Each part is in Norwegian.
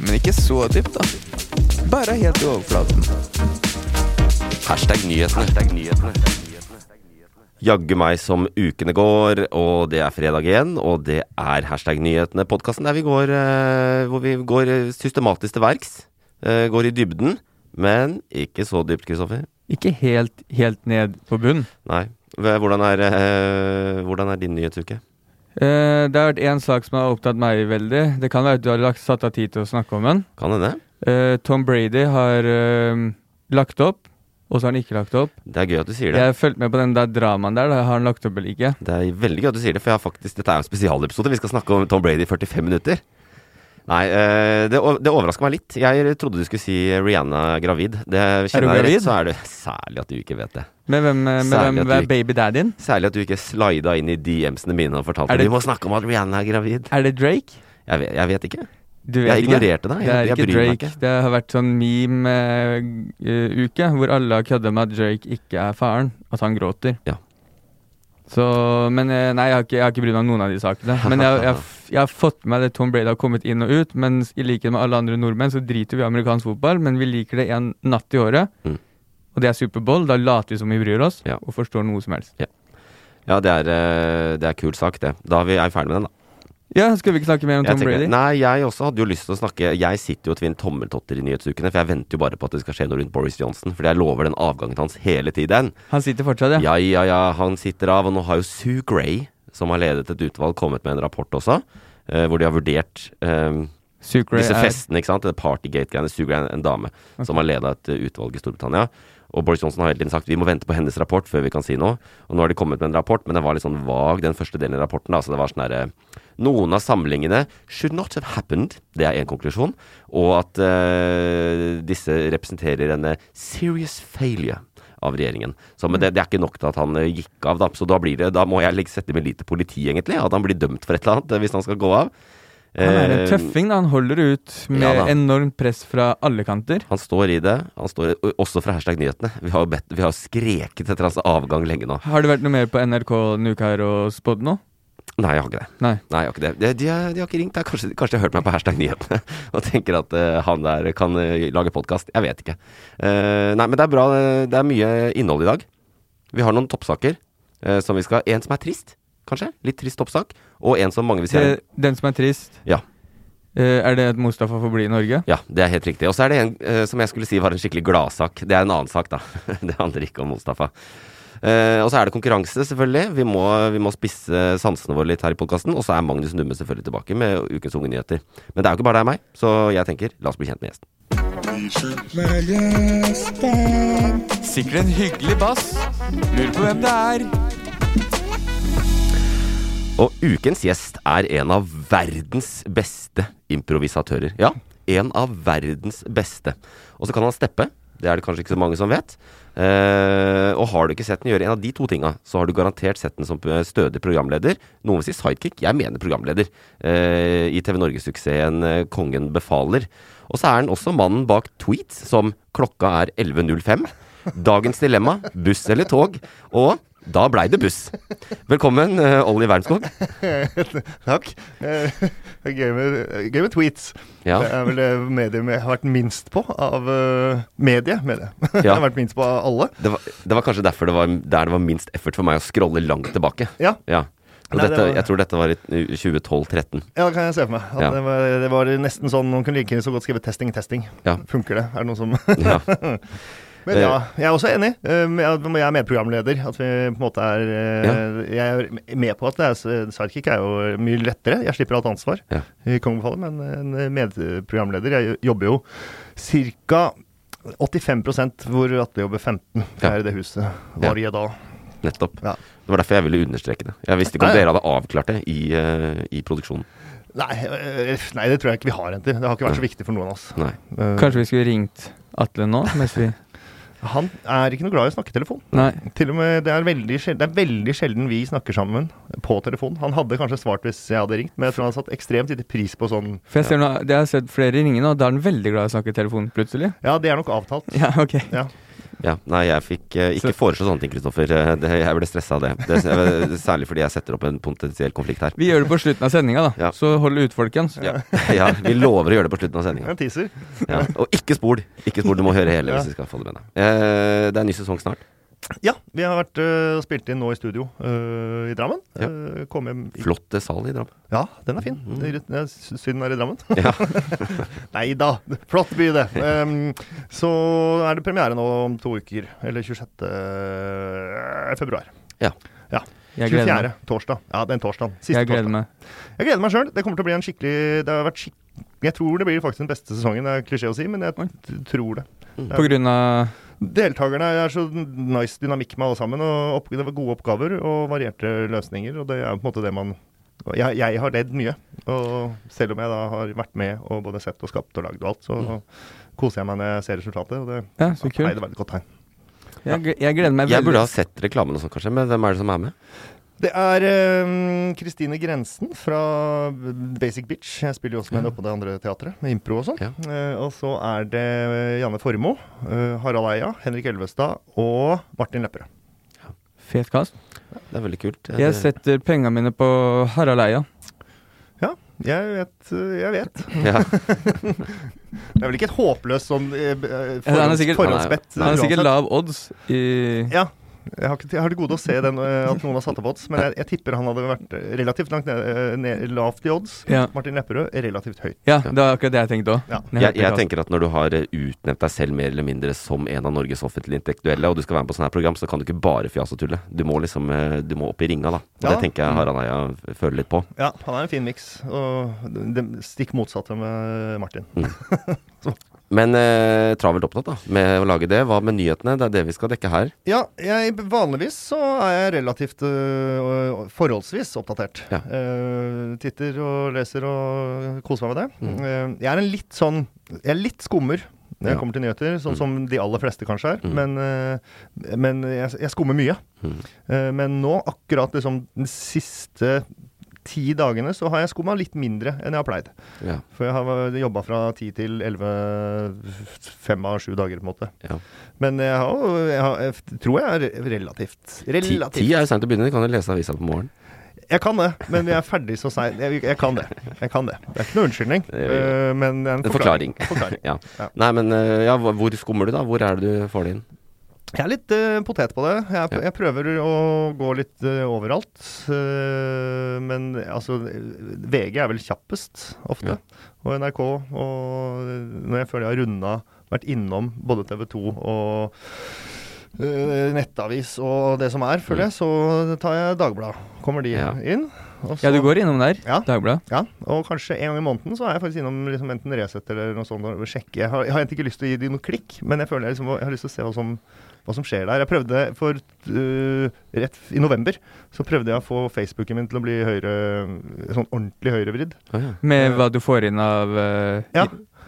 Men ikke så dypt, da. Bare helt i overflaten. Hashtag nyhetene. Jaggu meg som ukene går, og det er fredag igjen, og det er hashtag nyhetene, podkasten der vi går, eh, hvor vi går systematisk til verks. eh, går i dybden, men ikke så dypt, Kristoffer. Ikke helt, helt ned på bunn. Nei. Hvordan er, eh, hvordan er din nyhetsuke? Eh, det har vært én sak som har opptatt meg veldig. Det kan være at du har lagt, satt av tid til å snakke om den. Kan det? Uh, Tom Brady har uh, lagt opp, og så har han ikke lagt opp. Det er gøy at du sier det. Jeg har fulgt med på den der dramaen der. Har han lagt opp eller ikke? Det er veldig gøy at du sier det, for jeg har faktisk, dette er jo en spesialepisode. Vi skal snakke om Tom Brady i 45 minutter. Nei, det, det overraska meg litt. Jeg trodde du skulle si Rihanna gravid. Det Er du kjenner jeg gravid? rett, så er det særlig at du ikke vet det. Med hvem, med hvem du er baby-daddyen? Særlig at du ikke slida inn i DM-ene mine og fortalte at det- vi må snakke om at Rihanna er gravid. Er det Drake? Jeg vet, jeg vet ikke. Du Jeg ignorerte deg Det er ikke Drake. ikke. Det har vært sånn meme-uke hvor alle har kødda med at Drake ikke er faren. At han gråter. Ja. Så Men eh, Nei, jeg har ikke, jeg har ikke brydd meg om noen av de sakene. Men jeg, jeg, jeg har fått med meg at Tom Brady har kommet inn og ut. Men i likhet med alle andre nordmenn så driter vi i amerikansk fotball, men vi liker det en natt i året. Mm. Og det er Superbowl. Da later vi som vi bryr oss, Ja. og forstår noe som helst. Ja, det er, eh, det er kul sak, det. Da er vi er ferdig med den, da. Ja, skal vi ikke snakke mer om Jeg Tom tenker- Brady? Nei, jeg også hadde jo lyst til å snakke Jeg sitter jo og tvinner tommeltotter i nyhetsukene, for jeg venter jo bare på at det skal skje noe rundt Boris Johnson. Fordi jeg lover den avgangen hans hele tiden. Han sitter fortsatt, ja. Ja, ja, ja, han sitter av. Og nå har jo Sue Gray, som har ledet et utvalg, kommet med en rapport også. eh, hvor de har vurdert eh, disse festene, ikke sant. Det Partygate-greiene. Sue Gray er en dame som har leda et utvalg i Storbritannia. Og Boris Johnson har hele tiden sagt vi må vente på hennes rapport før vi kan si noe. Og nå har de kommet med en rapport, men den var litt sånn vag, den første delen av rapporten. da, så det var sånn derre Noen av samlingene should not have happened. Det er én konklusjon. Og at uh, disse representerer en eh, serious failure av regjeringen. Så men det, det er ikke nok til at han eh, gikk av, da. Så da, blir det, da må jeg sette min lit til politiet, egentlig. At han blir dømt for et eller annet eh, hvis han skal gå av. Han er en Eh, tøffing, da. Han holder ut med ja enormt press fra alle kanter. Han står i det. Han står i, også fra hashtag nyhetene. Vi har bedt, vi har skreket etter hans avgang lenge nå. Har det vært noe mer på NRK denne uka her og spådd noe? Nei, jeg har ikke det. Nei. Nei, jeg har ikke det. De, de, har- de har ikke ringt. Kanskje, kanskje de har hørt meg på hashtag nyhetene og tenker at uh, han der kan uh, lage podkast. Jeg vet ikke. Uh, nei, men det er bra. Det er mye innhold i dag. Vi har noen toppsaker som vi skal En som er trist, kanskje. Litt trist toppsak. Og en som mange vil si er den som er trist, Ja. Uh, er det at Mustafa får bli i Norge? Ja, det er helt riktig. Og så er det en uh, som jeg skulle si var en skikkelig gladsak. Det er en annen sak, da. det handler ikke om Mustafa. Uh, og så er det konkurranse, selvfølgelig. Vi må, vi må spisse sansene våre litt her i podkasten. Og så er Magnus Numme selvfølgelig tilbake med ukens unge nyheter. Men det er jo ikke bare deg og meg, så jeg tenker la oss bli kjent med gjesten. Sikkert en hyggelig bass. Lurer på hvem det er. Og ukens gjest er en av verdens beste improvisatører. Ja, en av verdens beste. Og så kan han steppe. Det er det kanskje ikke så mange som vet. Eh, og har du ikke sett den gjøre en av de to tinga, så har du garantert sett den som stødig programleder. Noen vil si sidekick. Jeg mener programleder. Eh, I TV Norge-suksessen eh, Kongen befaler. Og så er han også mannen bak tweets som klokka er 11.05. Dagens dilemma buss eller tog. Og da blei det buss. Velkommen, uh, Olli Wernskog. Takk. Uh, Gøy med, gøy med tweets. Ja. Det er vel det mediet jeg har vært minst på av uh, medie. medie. jeg Ja. har vært minst på av alle. Det var, det var kanskje derfor det var, der det var minst effort for meg å scrolle langt tilbake. Ja, Ja. Og Nei, det dette, var- jeg tror dette var i 2012-13. ja det kan jeg se for meg. Ja. det, var, det var nesten sånn Noen kunne like så godt skrive 'testing, testing'. Ja. Funker det? Er det noen som Ja. Men ja, jeg er også enig. Eh, Jeg er medprogramleder. At vi på en måte er eh, Jeg er med på at det er, sidekick er jo mye lettere. Jeg slipper alt ansvar Ja. i Kongebefaler, men en medprogramleder Jeg jobber jo ca. 85% hvor Atle jobber 15 Ja. her i det huset hver dag. Nettopp. Ja. Det var derfor jeg ville understreke det. Jeg visste ikke om dere hadde avklart det i, eh, i produksjonen. Nei, eh, nei, det tror jeg ikke vi har, jenter. Det har ikke vært så viktig for noen av oss. Nei. Eh, Kanskje vi skulle ringt Atle nå? Mens vi Han er ikke noe glad i å snakke telefon. Nei. Til og med, det, er sjelden, det er veldig sjelden vi snakker sammen på telefon. Han hadde kanskje svart hvis jeg hadde ringt, men jeg tror han satt ekstremt lite pris på sånn For jeg ser nå, det har jeg sett flere ringe nå, da er han veldig glad i å snakke telefon plutselig. Ja, det er nok avtalt. Ja, ok. Ja. Ja, Nei, jeg fikk eh, ikke foreslå sånne ting, Kristoffer. Eh, Jeg ble stressa av det. det. Særlig fordi jeg setter opp en potensiell konflikt her. Vi gjør det på slutten av sendinga, da. Ja. Så hold ut, folkens. Ja, ja, vi lover å gjøre det på slutten av sendinga. en teaser. Ja. Og ikke spol! Ikke spol, du må høre hele Ja. hvis du skal få det med deg. Eh, det er en ny sesong snart. Ja, vi har vært uh, spilt inn nå i studio uh, i Drammen. Ja. Uh, kom hjem i Flott eh, sal i Drammen. Ja, den er fin. Mm. Det er- det er Synd den er i Drammen. Ja. Nei da, flott by det. Um, så er det premiere nå om to uker. Eller 26. februar. Ja. ja. 24. torsdag. Ja, den torsdagen. Siste Jeg gleder torsdag. meg. Jeg gleder meg sjøl. Det kommer til å bli en skikkelig Det har vært skikkelig Jeg tror det blir faktisk den beste sesongen. Det er klisjé å si, men jeg tror det. På grunn av Deltakerne er så nice dynamikk med alle sammen. og opp, Det var gode oppgaver og varierte løsninger. og Det er på en måte det man Jeg, jeg har ledd mye. Og selv om jeg da har vært med og både sett og skapt og lagd og alt, så koser jeg meg når jeg ser resultatet. Og det Ja, så kult. det var et godt tegn. Jeg, jeg gleder meg Jeg burde ha sett reklamen og sånn, kanskje, men hvem er det som er med? Det er Kristine Kristine Grensen fra Basic Bitch. Jeg spiller jo også med henne oppe på det andre teatret, med impro og sånn. Ja. Uh, og så er det Janne Formoe, uh, Harald Eia, Henrik Elvestad og Martin Lepperød. Fet kast. Det er veldig kult. Eh, Jeg setter pengene mine på Harald Eia. Ja, jeg vet. eh, Jeg vet. Ja. Det er vel ikke et håpløst sånn eh, eh, han er sikkert- lav odds i Ja. Jeg har, ikke, jeg har til gode å se den, eh, at noen har satt opp odds, men jeg, jeg tipper han hadde vært eh, relativt langt ned, eh, ned, lavt i odds. Ja. Martin Lepperød relativt høyt. Ja, det var akkurat det jeg tenkte òg. Ja. Jeg, jeg tenker at når du har utnevnt deg selv mer eller mindre som en av Norges offentlige intellektuelle, og du skal være med på sånne her program, så kan du ikke bare fjase og tulle. Du må liksom Du må opp i ringa, da. Og Ja. det tenker jeg Harald Eia føler litt på. Ja, han er en fin miks. Og det, det stikk motsatte med Martin. Men eh, travelt opptatt da med å lage det. Hva med nyhetene? Det er det vi skal dekke her. Ja, jeg, vanligvis så er jeg relativt uh, forholdsvis oppdatert. Ja. Uh, titter og leser og koser meg med det. Mm. Uh, jeg er en litt sånn Jeg er litt skummer når jeg Ja. kommer til nyheter, sånn som de aller fleste kanskje er. Mm. Men, men jeg, jeg skummer mye. Mm. Men nå, akkurat liksom den siste ti dagene, så har jeg skumma litt mindre enn jeg har pleid. Ja. For jeg har jobba fra ti til elleve, fem av sju dager, på en måte. ja. Men jeg, har, jeg, har, jeg tror jeg er relativt Ti, Relativt. ti er jo seint å begynne. Du kan jo lese avisa på morgenen. Jeg kan det, men jeg er ferdig så seint. Jeg, jeg kan det. Jeg kan det. Det er ikke noe unnskyldning, øh, men en forklaring. forklaring. forklaring. ja. Nei, men eh, ja, hvor skummer du, da? Hvor er det du får det inn? Jeg er litt uh, potet på det. Jeg, Ja. jeg prøver å gå litt uh, overalt. Uh, men altså VG er vel kjappest, ofte. Ja. Og NRK. Og når jeg føler jeg har runda, vært innom både TV 2 og nettavis og det som er, føler jeg, så tar jeg Dagbladet. Kommer de Ja. inn. og Ja, du går innom der. Ja. Dagbladet. Ja, og kanskje en gang i måneden så er jeg faktisk innom liksom enten Resett eller noe sånt og sjekke. Jeg har, jeg har egentlig ikke lyst til å gi dem noe klikk, men jeg føler jeg, liksom, jeg har lyst til å se hva som, hva som skjer der. Jeg prøvde for uh, rett i november så prøvde jeg å få Facebooken min til å bli høyre sånn ordentlig høyrevridd. Ah, ja. Med hva du får inn av uh, Ja.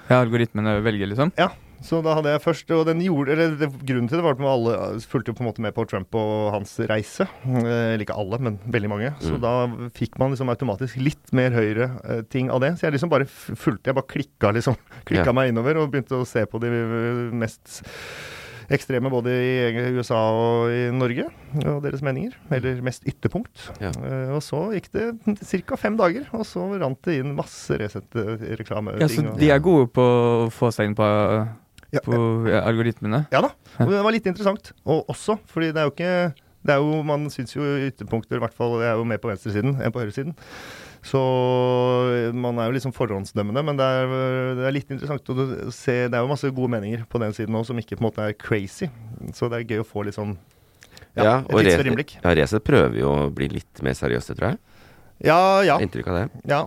ja, algoritmene velger, liksom. Ja, så da hadde jeg først Og den gjorde, eller det, grunnen til det var at alle fulgte jo på en måte med på Trump og hans reise. Eh, Eller ikke alle, men veldig mange. Så Mm. da fikk man liksom automatisk litt mer høyre eh, ting av det. Så jeg liksom bare fulgte Jeg bare klikka liksom Klikka Ja. meg innover og begynte å se på de eh, mest ekstreme både i USA og i Norge, og deres meninger. Eller mest ytterpunkt. Ja. Uh, og så gikk det ca. fem dager, og så rant det inn masse Resett-reklame. Ja, så de er gode på å få seg inn på, på ja, algoritmene. Ja da, og det var litt interessant. Og også fordi det er jo ikke Det er jo, Man syns jo ytterpunkter, i hvert fall jeg er jo mer på venstresiden enn på høyresiden. Så man er jo liksom forhåndsdømmende, men det er, det er litt interessant å se Det er jo masse gode meninger på den siden òg som ikke på en måte er crazy. Så det er gøy å få litt sånn ja, og et tidsferinnblikk. ja, Resett prøver jo å bli litt mer seriøse, tror jeg. Ja, ja. Inntrykk av det. ja.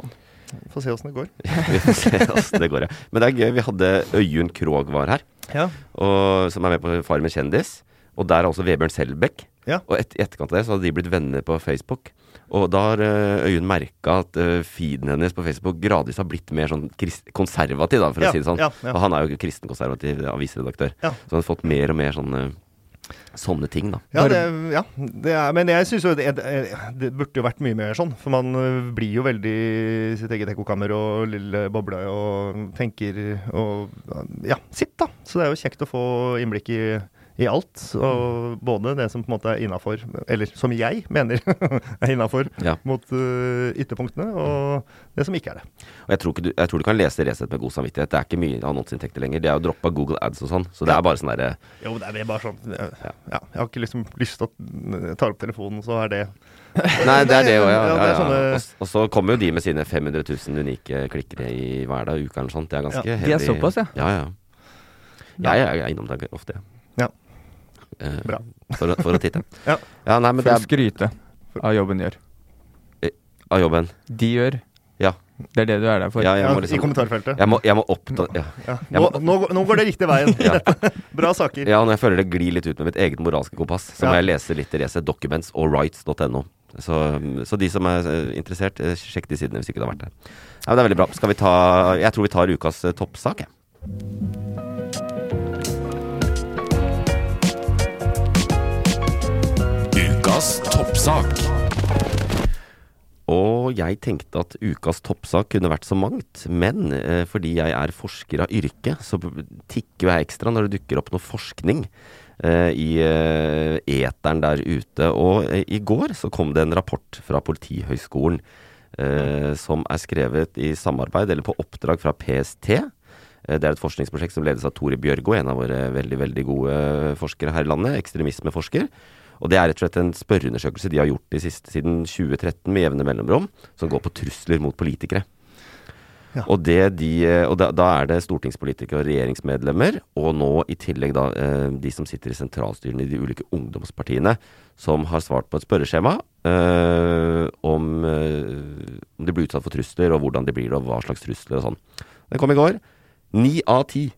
Får se åssen det går. Vi får se hvordan det går, ja. Men det er gøy. Vi hadde Øyunn Krogh var her, Ja. og, som er med på Farmen kjendis. Og der er også Vebjørn Selbekk. Ja. Og et, i etterkant av det så hadde de blitt venner på Facebook. Og da har eh, Øyunn merka at eh, feeden hennes på Facebook gradvis har blitt mer sånn konservativ, da, for Ja, å si det sånn. ja, ja. Og han er jo kristenkonservativ avisredaktør. Ja. Så han har fått mer og mer sånne, sånne ting, da. Ja, det, ja det er, men jeg syns jo det, det, det burde jo vært mye mer sånn. For man blir jo veldig sitt eget ekkokammer og lille boble og tenker og Ja, sitt, da. Så det er jo kjekt å få innblikk i, i alt. Og både det som på en måte er innafor, eller som jeg mener er innafor, Ja. mot uh, ytterpunktene, og det som ikke er det. Og jeg tror, ikke du, jeg tror du kan lese Resett med god samvittighet. Det er ikke mye annonseinntekter lenger. De er jo droppa Google ads og sånn. Så det Ja. er bare sånn derre Jo, det er bare sånn ja. ja. Jeg har ikke liksom lyst til å ta opp telefonen, så er det Nei, det er det òg, ja. Ja, ja, ja. sånne- Og, så kommer jo de med sine 500 000 unike klikkere i hver dag, uke eller noe sånt. Det er ganske Ja, de er såpass, ja. Ja, ja. Jeg er innom det ofte, Ja. Eh, Bra. For, for å titte. Ja. ja, nei, men er skryte av jobben gjør. av jobben. De gjør. Ja. Det er det du er der for. ja må I liksom kommentarfeltet. jeg må, jeg må oppta... Ja. Ja. Nå, må- nå, nå går det riktig veien. Bra saker. ja, når jeg føler det glir litt ut med mitt eget moralske kompass, så må jeg lese litt Resett Documents og rights.no. Så, så de som er eh, interessert, eh, sjekk de sidene hvis ikke du har vært der. Ja, men det er veldig bra. Skal vi ta Jeg tror vi tar ukas eh, toppsak, jeg. Ukas toppsak. Og jeg tenkte at ukas toppsak kunne vært så mangt, men eh, fordi jeg er forsker av yrke, så tikker jeg ekstra når det dukker opp noe forskning eh, i eh, eteren der ute. Og eh, i går så kom det en rapport fra Politihøgskolen eh, som er skrevet i samarbeid, eller på oppdrag fra PST. Eh, Det er et forskningsprosjekt som ledes av Tore Bjørgo, en av våre veldig veldig gode forskere her i landet. Ekstremismeforsker. Og det er rett og slett en spørreundersøkelse de har gjort de siste, siden 2013 med jevne mellomrom, som går på trusler mot politikere. Ja. Og, det de, og da, da er det stortingspolitikere og regjeringsmedlemmer, og nå i tillegg da eh, de som sitter i sentralstyrene i de ulike ungdomspartiene, som har svart på et spørreskjema eh, om, eh, om de blir utsatt for trusler, og hvordan de blir det, og hva slags trusler og sånn. Den kom i går. Ni av ti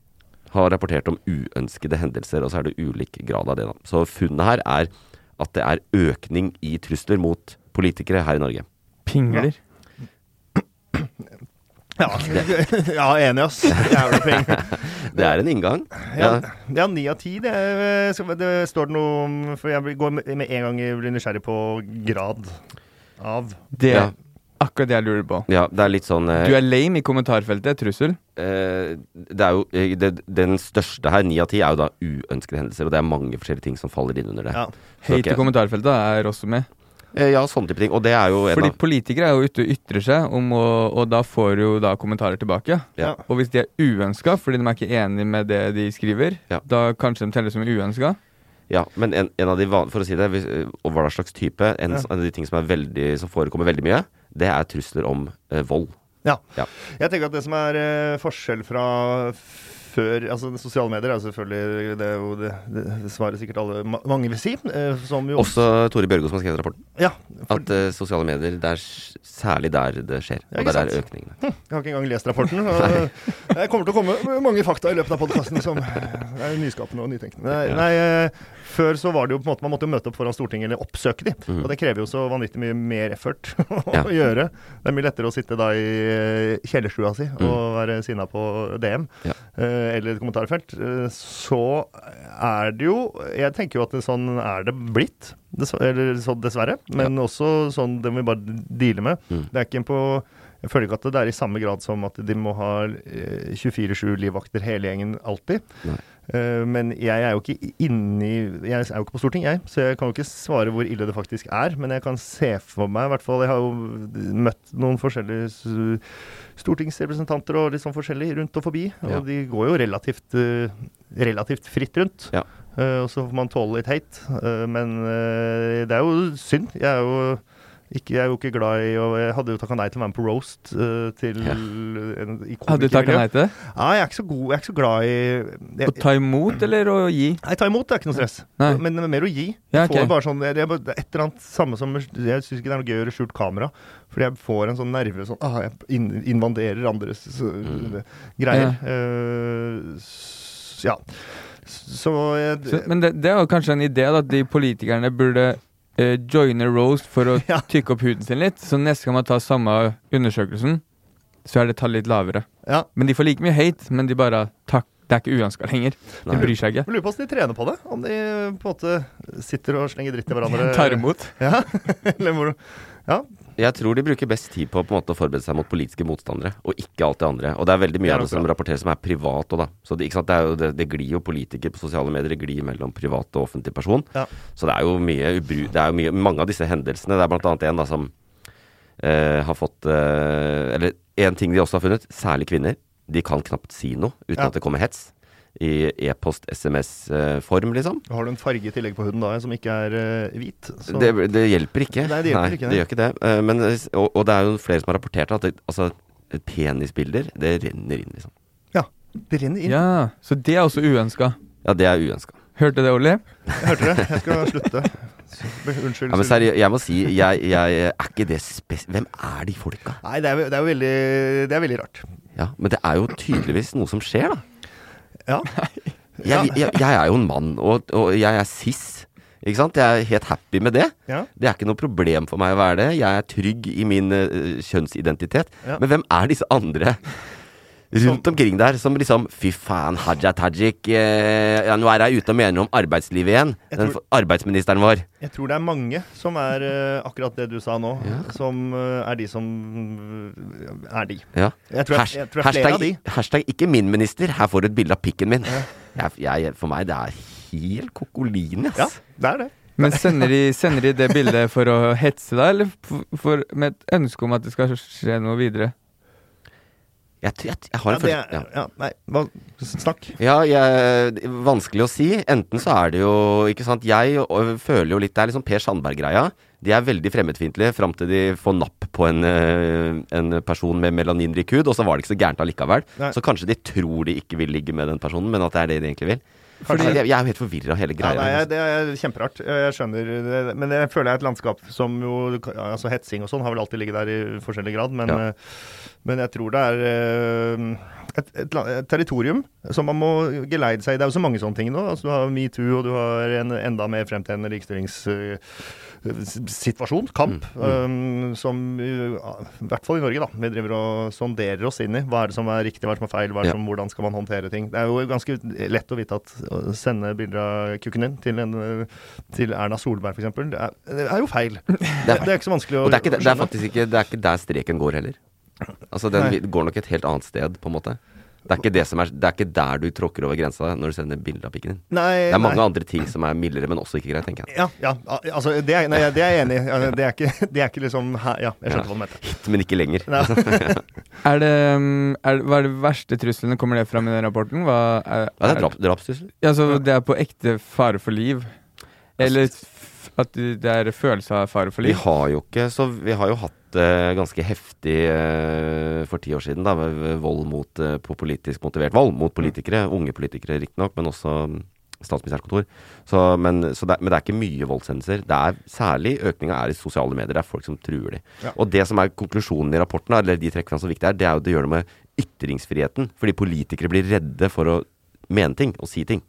har rapportert om uønskede hendelser, og så er det ulik grad av det. da. Så funnet her er at det er økning i trusler mot politikere her i Norge. Pingler. Ja, ja enig, ass. Jævla penger. Det er en inngang. Ja, ni ja, av ti. Det, er- det står det noe om For jeg går med en gang jeg blir nysgjerrig på grad av. Det Ja. Akkurat det jeg lurer på. ja, det er litt sånn eh, Du er lame i kommentarfeltet. Trussel. eh, Det er jo eh, det, Den største her, ni av ti, er jo da uønskede hendelser, og det er mange forskjellige ting som faller inn under det. Ja. Hate Hate i kommentarfeltet er også med. Eh, Ja, sånne type ting. Og det er jo en Fordi av politikere er jo ute og ytrer seg, om å, og da får du jo da kommentarer tilbake. Ja. Og hvis de er uønska fordi de er ikke enig med det de skriver, Ja. da kanskje de teller som uønska. Ja, men en, en av de For å si det, og hva slags type En Ja. av de ting som, er veldig, som forekommer veldig mye, det er trusler om eh, vold. Ja. Ja. Jeg tenker at det som er eh, forskjell fra før Altså sosiale medier er selvfølgelig Det er jo det, det, det svaret sikkert alle mange vil si. eh, som jo Også Tore Bjørgo som har skrevet rapporten. Ja. For, At eh, sosiale medier, det er særlig der det skjer. Ja, og der er økningene. jeg har ikke engang lest rapporten. Jeg kommer til å komme mange fakta i løpet av podkasten som er nyskapende og nytenkende. Nei, nei, eh, før så var det jo på en måte Man måtte jo møte opp foran Stortinget eller oppsøke de. Mm. Og det krever jo så vanvittig mye mer effort å Ja. gjøre. Det er mye lettere å sitte da i eh, kjellerstua si og være sinna på DM. Ja. eh, eller et kommentarfelt, eh, så er det jo Jeg tenker jo at sånn er det blitt. Eller dessverre. Men også sånn det må vi bare deale med. Mm. Det er ikke en på Jeg føler ikke at det er i samme grad som at de må ha eh, 24-7 livvakter hele gjengen alltid. Nei. Eh, men jeg er jo ikke inni Jeg er jo ikke på Stortinget, jeg, så jeg kan jo ikke svare hvor ille det faktisk er. Men jeg kan se for meg, i hvert fall Jeg har jo møtt noen forskjellige stortingsrepresentanter og litt sånn forskjellig rundt og forbi. Ja. Og de går jo relativt, eh, relativt fritt rundt. Ja. Eh, og så får man tåle litt hate. Men det er jo synd. Jeg er jo ikke, jeg er jo ikke glad i og Jeg hadde jo takka nei til å være med på roast uh, til Ja. en, i Hadde du takka nei til det? Ja, jeg er ikke så god Jeg er ikke så glad i jeg, Å ta imot eller å gi? Nei, ta imot det er ikke noe stress. Nei. Men er mer å gi. Ja, okay. får bare sånn, det er et eller annet samme som Jeg syns ikke det er noe gøy å gjøre skjult kamera. Fordi jeg får en sånn nerve sånn ah, Jeg inn, invaderer andres uh, greier. Eh, s- ja. Så jeg Så, men det, det er jo kanskje en idé da, at de politikerne burde eh, joine Rose for å Ja. tykke opp huden sin litt. Så neste gang man tar samme undersøkelsen, så er det tallet litt lavere. Ja. Men de får like mye hate, men de bare takk, det er ikke uønska lenger. De Nei. bryr seg ikke. Jeg lurer på hvordan de trener på det. Om de på en måte sitter og slenger dritt i hverandre. Tar imot. Ja, eller hvor Ja. Jeg tror de bruker best tid på, på måte, å forberede seg mot politiske motstandere, og ikke alt det andre. Og det er veldig mye Det er av det som bra. rapporteres som er privat òg, da. Så det? Det, er jo, det, det glir jo politikere på sosiale medier, det glir mellom privat og offentlig person. Ja. Så det er jo mye er jo mye, mange av disse hendelsene. Det er blant annet en da som eh, har fått eh, Eller en ting de også har funnet, særlig kvinner. De kan knapt si noe uten Ja. at det kommer hets. I e-post-SMS-form, liksom. Har du en farge i tillegg på huden da som ikke er uh, hvit? så- Det, det hjelper ikke. Nei, det hjelper ikke, det det gjør ikke det. Uh, Men, eh, og, og det er jo flere som har rapportert at det, altså, penisbilder, det renner inn, liksom. Ja. Det renner inn. Ja, Så det er også uønska. Ja, det er uønska. Hørte det, Olli? Jeg hørte det. Jeg skal slutte. Unnskyld. Ja, men seriøst, jeg må si, jeg, jeg er ikke det spes... Hvem er de folka? Nei, det er, jo- det er veldig Det er veldig rart. Ja, men det er jo tydeligvis noe som skjer, da. Ja. Jeg, jeg, jeg er jo en mann, og, og jeg er cis. Ikke sant? Jeg er helt happy med det. Ja. Det er ikke noe problem for meg å være det. Jeg er trygg i min uh, kjønnsidentitet. Ja. Men hvem er disse andre rundt omkring der som liksom Fy faen, Haja Tajik. Eh, ja, nå er jeg ute og mener om arbeidslivet igjen. Tror, Den arbeidsministeren vår. Jeg tror det er mange som er eh, akkurat det du sa nå, Ja. som eh, er de som eh, er de. Ja. Jeg tror, jeg, jeg tror det er flere av de. hashtag, hashtag ikke min minister. Her får du et bilde av pikken min. Jeg, jeg, for meg, det er helt kokolin, ass. Ja, det er det. Men sender de, sender de det bildet for å hetse deg, eller for, for, med et ønske om at det skal skje noe videre? Jeg, jeg, jeg har Ja, en det følelse ja. ja, nei, hva, snakk. Ja, jeg, vanskelig å si. Enten så er det jo Ikke sant. Jeg og, føler jo litt Det er liksom Per Sandberg-greia. De er veldig fremmedfiendtlige fram til de får napp på en, eh, en person med melaninrik hud, og så var det ikke så gærent allikevel. Nei. Så kanskje de tror de ikke vil ligge med den personen, men at det er det de egentlig vil. Fordi- jeg, jeg er jo helt forvirra av hele Ja, greia. nei, altså. det er kjemperart. Jeg skjønner det. Men jeg føler jeg er et landskap som jo Altså hetsing og sånn har vel alltid ligget der i forskjellig grad, men, Ja. eh, men jeg tror det er eh, et, et, et territorium som man må geleide seg i. Det er jo så mange sånne ting nå. Altså, du har metoo, og du har en enda mer fremtredende likestillingssituasjon, kamp, Mm, um, som i hvert fall i Norge, da. Vi driver og sonderer oss inn i. Hva er det som er riktig, hva er det som er feil, er det Ja. som, hvordan skal man håndtere ting. Det er jo ganske lett å vite at å sende bilder av kukken din til, en, til Erna Solberg, f.eks., det, er- det er jo feil. Det er feil. det er ikke så vanskelig å Og det er, ikke, å det er faktisk ikke Det er ikke der streken går heller. Altså Den Nei. går nok et helt annet sted, på en måte. Det er ikke, det som er, det er ikke der du tråkker over grensa når du sender bilde av pikken din. Nei, Det er mange nei. andre ting som er mildere, men også ikke greit, tenker jeg. Ja, ja, altså det er, nei, det er jeg enig i. Ja, Det, det er ikke liksom Ja, jeg skjønte hva du mente. Hit, men ikke lenger. Er det, hva er de verste truslene? Kommer det fram i den rapporten? Hva er, Ja, det er drap, drapstrusler. Ja, så det er på ekte fare for liv? Eller f- at det er følelse av fare for liv? Vi har jo ikke Så vi har jo hatt det ganske heftig eh, for ti år siden, da, med med vold mot eh, på politisk motivert vold mot politikere. Unge politikere, riktignok, men også mm, statsministerens kontor. Så, men, så det, men det er ikke mye voldshendelser. Det er Særlig økninga er i sosiale medier. Det er folk som truer de. Ja. Og det som er konklusjonen i rapporten, eller de trekker som er viktig er, det er jo det gjør noe med ytringsfriheten. Fordi politikere blir redde for å mene ting og si ting.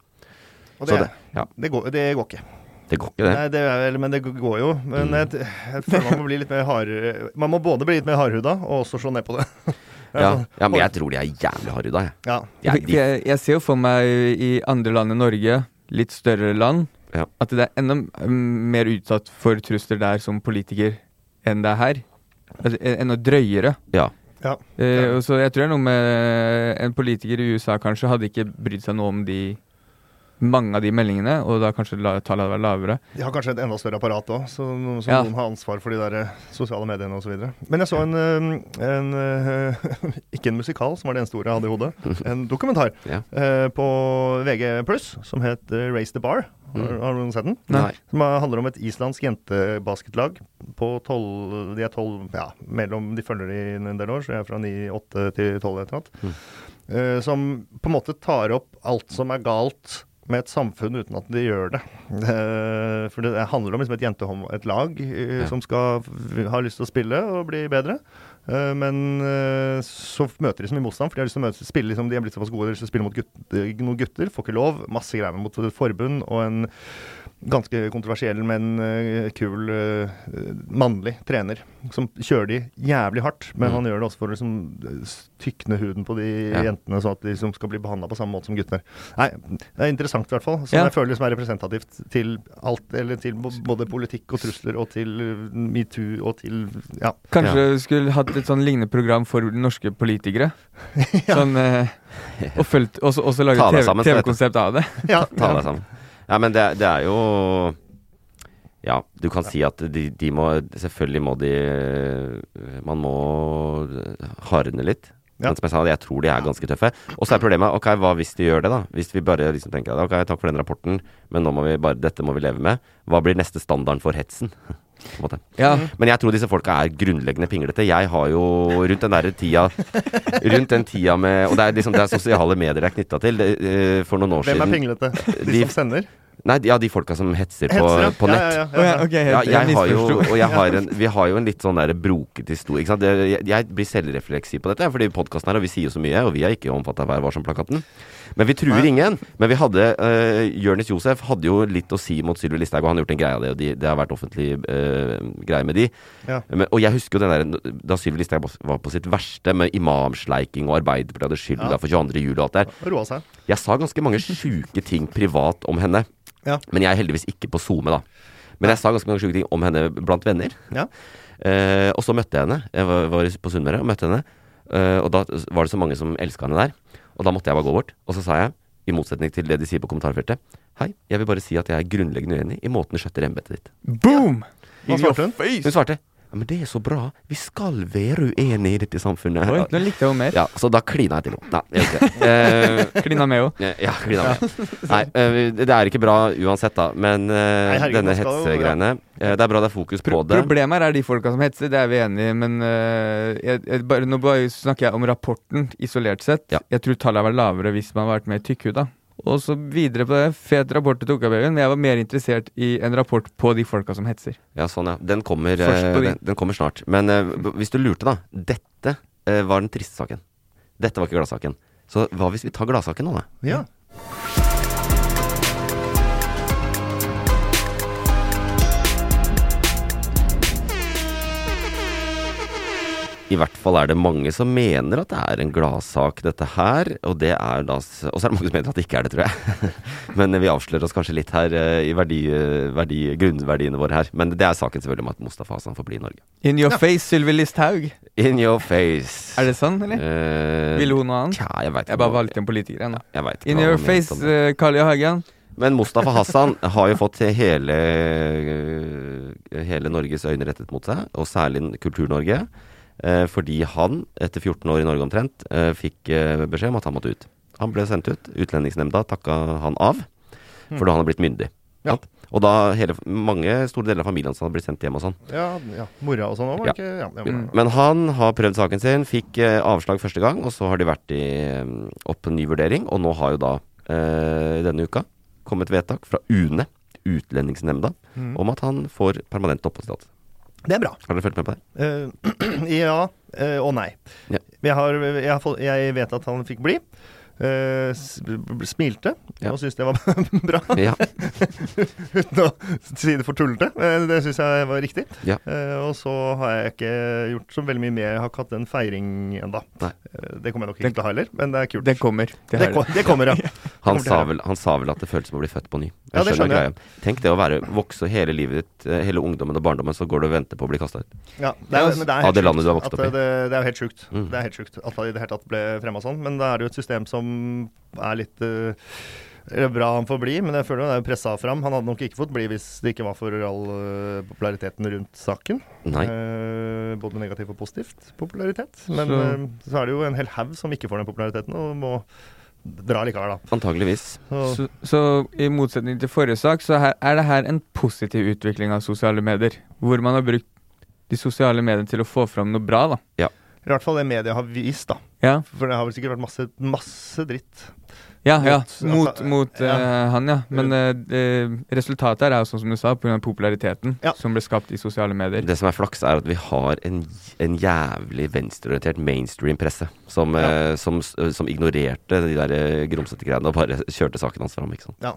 Og Så det, det, ja, det, går, det går ikke. Det går ikke, det. Nei, det er, vel- men det går jo. Men Mm. jeg, jeg føler man må bli litt mer hard... Man må både bli litt mer hardhuda og også slå ned på det. Ja, ja, men jeg tror de er jævlig hardhuda, jeg. Ja. Jeg, de, jeg, jeg ser jo for meg i andre land enn Norge, litt større land, Ja. at det er enda mer utsatt for trusler der som politiker enn det er her. Altså, enda drøyere. ja. ja. Eh, og så jeg tror det er noe med en politiker i USA kanskje hadde ikke brydd seg noe om de mange av de meldingene, og da kanskje la, tallet hadde vært lavere. De har kanskje et enda større apparat òg, så, så Ja. noen har ansvar for de der eh, sosiale mediene osv. Men jeg så en, eh, en eh, Ikke en musikal, som var det eneste ordet jeg hadde i hodet. En dokumentar Ja. eh, på VG+, som het Race the Bar. Har, har noen sett den? Nei. Som er- handler om et islandsk jentebasketlag på tolv De er tolv Ja, mellom De følger i en del år, så jeg er fra 9-8 til 12 eller noe. Eh, som på en måte tar opp alt som er galt med et samfunn uten at de gjør det. Eh, for det handler om liksom et jentehånd, et lag eh, Ja. som skal ha lyst til å spille og bli bedre. Eh, men så møter de så mye motstand, for de har lyst til å møte, spille liksom, de er blitt såpass gode de har lyst til å spille mot gutter, noen gutter. Får ikke lov. Masse greier mot et forbund og en ganske kontroversiell, men eh, kul eh, mannlig trener som kjører de jævlig hardt. Men Mm. han gjør det også for å liksom, tykne huden på de Ja. jentene, sånn at de liksom skal bli behandla på samme måte som gutter. Nei, det er interessant i hvert fall. Som Ja. jeg føler liksom er representativt til alt, eller til både politikk og trusler, og til eh, metoo og til Ja. Kanskje ja. skulle hatt et sånn lignende program for norske politikere. Sånn eh, Og fulgt, også, også lage Ta deg TV så. TV-konsept av det. ja. Ta deg sammen. Ja, men det, det er jo Ja, du kan si at de, de må Selvfølgelig må de Man må hardne litt. Ja. Men som jeg sa, jeg tror de er ganske tøffe. Og så er problemet ok, hva hvis de gjør det, da? Hvis vi bare liksom tenker ok, takk for den rapporten, men nå må vi bare, dette må vi leve med. Hva blir neste standarden for hetsen? På en måte. Ja, Men jeg tror disse folka er grunnleggende pinglete. Jeg har jo rundt den der tida Rundt den tida med Og det er liksom det er sosiale medier jeg er knytta til. Det, eh, for noen år siden Hvem er pinglete? De, De- som sender? Nei, ja, de folka som hetser på, Hetser, på, på nett. Ja, ja, ja, ja. jeg har jo, og jeg har en, vi har jo en litt sånn der broket historie. Ikke sant? Jeg, jeg blir selvrefleksiv på dette, fordi podkasten her, og vi sier jo så mye, og vi er ikke omfatta av Vær varsom-plakaten. Men vi truer ingen. Men vi hadde uh, Jørnis Josef hadde jo litt å si mot Sylvi Listhaug, og han har gjort en greie av det, og de, det har vært offentlig uh, greie med de. Ja. Men, og jeg husker jo den der, da Sylvi Listhaug var på sitt verste, med imamsleiking, og Arbeiderpartiet hadde skylda Ja. for 22. juli og alt der. Roa seg. Jeg sa ganske mange sjuke ting privat om henne. Ja. Men jeg er heldigvis ikke på SoMe, da. Men jeg sa ganske mange sjuke ting om henne blant venner. Ja. Uh, og så møtte jeg henne. Jeg var, var på Sunnmøre og møtte henne. Uh, og da var det så mange som elska henne der. Og da måtte jeg bare gå bort. Og så sa jeg, i motsetning til det de sier på kommentarfeltet Hei, jeg vil bare si at jeg er grunnleggende uenig i måten du skjøtter embetet ditt. Boom! Hva svarte hun? Hun svarte ja, men det er så bra. Vi skal være uenige i dette samfunnet. Oi, nå likte jeg henne mer. Ja, så da klina jeg til henne. Nei, jeg ikke. Eh, Klina med henne. ja, klina med. Nei, eh, det er ikke bra uansett, da. Men eh, Nei, herregud, denne hetsegreiene Det er bra det er fokus på Pro det. Problemet her er de folka som hetser, det er vi enige i, men jeg, jeg, bare, nå bare snakker jeg om rapporten isolert sett. Ja. Jeg tror tallet hadde vært lavere hvis man hadde vært mer tykkhuda. Og så videre på det. Fet rapport til Tokabauen, men jeg var mer interessert i en rapport på de folka som hetser. Ja, sånn, ja. Den kommer, eh, den, den kommer snart. Men eh, hvis du lurte, da. Dette eh, var den triste saken. Dette var ikke gladsaken. Så hva hvis vi tar gladsaken nå, da? Ja. I hvert fall er det mange som mener at det er en gladsak, dette her. Og det er da Og så er det mange som mener at det ikke er det, tror jeg. Men vi avslører oss kanskje litt her eh, i verdi, verdi, grunnverdiene våre her. Men det er saken selvfølgelig om at Mustafa Hasan får bli i Norge. In your face, Sylvi Listhaug. In your face. Er det sånn, eller? Eh, Ville hun noe annet? Tja, jeg veit Jeg bare valgte en politiker, jeg nå. Jeg vet ikke In your face, uh, Carl I. Hagen. Men Mustafa Hassan har jo fått hele, hele Norges øyne rettet mot seg, og særlig Kultur-Norge. Eh, fordi han, etter 14 år i Norge omtrent, eh, fikk eh, beskjed om at han måtte ut. Han ble sendt ut. Utlendingsnemnda takka han av, for da han hadde blitt myndig. Ja. Og da hele, mange store deler av familien hans hadde blitt sendt hjem og sånn. Ja, ja. Mora og sånn òg, var Ja. ikke? Ja. Mm. Men han har prøvd saken sin, fikk avslag første gang, og så har de vært i, opp en ny vurdering. Og nå har jo da, eh, denne uka, kommet vedtak fra UNE, Utlendingsnemnda, Mm. om at han får permanent oppholdstillatelse. Det er bra. Har dere fulgt med på det? Uh, ja uh, og nei. Ja. Jeg, har, jeg, har fått, jeg vet at han fikk bli. Uh, smilte Ja. og syntes det var bra. Ja. Uten å si det for tullete. Det syns jeg var riktig. Ja. Eh, og så har jeg ikke gjort så veldig mye mer. Jeg har ikke hatt en feiring ennå. Det kommer jeg nok ikke til å ha heller, men det er kult. Det kommer. Det Det, det. det kommer, ja. Han sa, vel, han sa vel at det føltes som å bli født på ny. Jeg Ja, det skjønner jeg. greia. Tenk det å være vokse hele livet ditt, eh, hele ungdommen og barndommen, så går du og venter på å bli kasta ut. Ja, det er, men det er Av det landet du har vokst opp i. Det, det er jo helt sjukt. Mm. Det er helt sjukt at det i det hele tatt ble fremma sånn. Men da er det jo et system som er litt uh, Det er bra han får bli, men jeg føler det er pressa fram. Han hadde nok ikke fått bli hvis det ikke var for all uh, populariteten rundt saken. Nei. Uh, både negativ og positivt popularitet. Men Så- Uh, så er det jo en hel haug som ikke får den populariteten, og må dra likevel, da. Antageligvis. Så, Så, så i motsetning til forrige sak, så her, er det her en positiv utvikling av sosiale medier. Hvor man har brukt de sosiale mediene til å få fram noe bra, da. I hvert fall det media har vist, da. Ja, For det har vel sikkert vært masse, masse dritt. ja. ja. Mot- Mot, altså, ja. Uh, han, ja. Men eh, resultatet her er jo sånn som du sa, pga. populariteten Ja. som ble skapt i sosiale medier. Det som er flaks, er at vi har en, en jævlig venstreorientert mainstream-presse som, uh, som, som ignorerte de der grumsete greiene og bare kjørte saken hans fram. Ikke sant? Ja.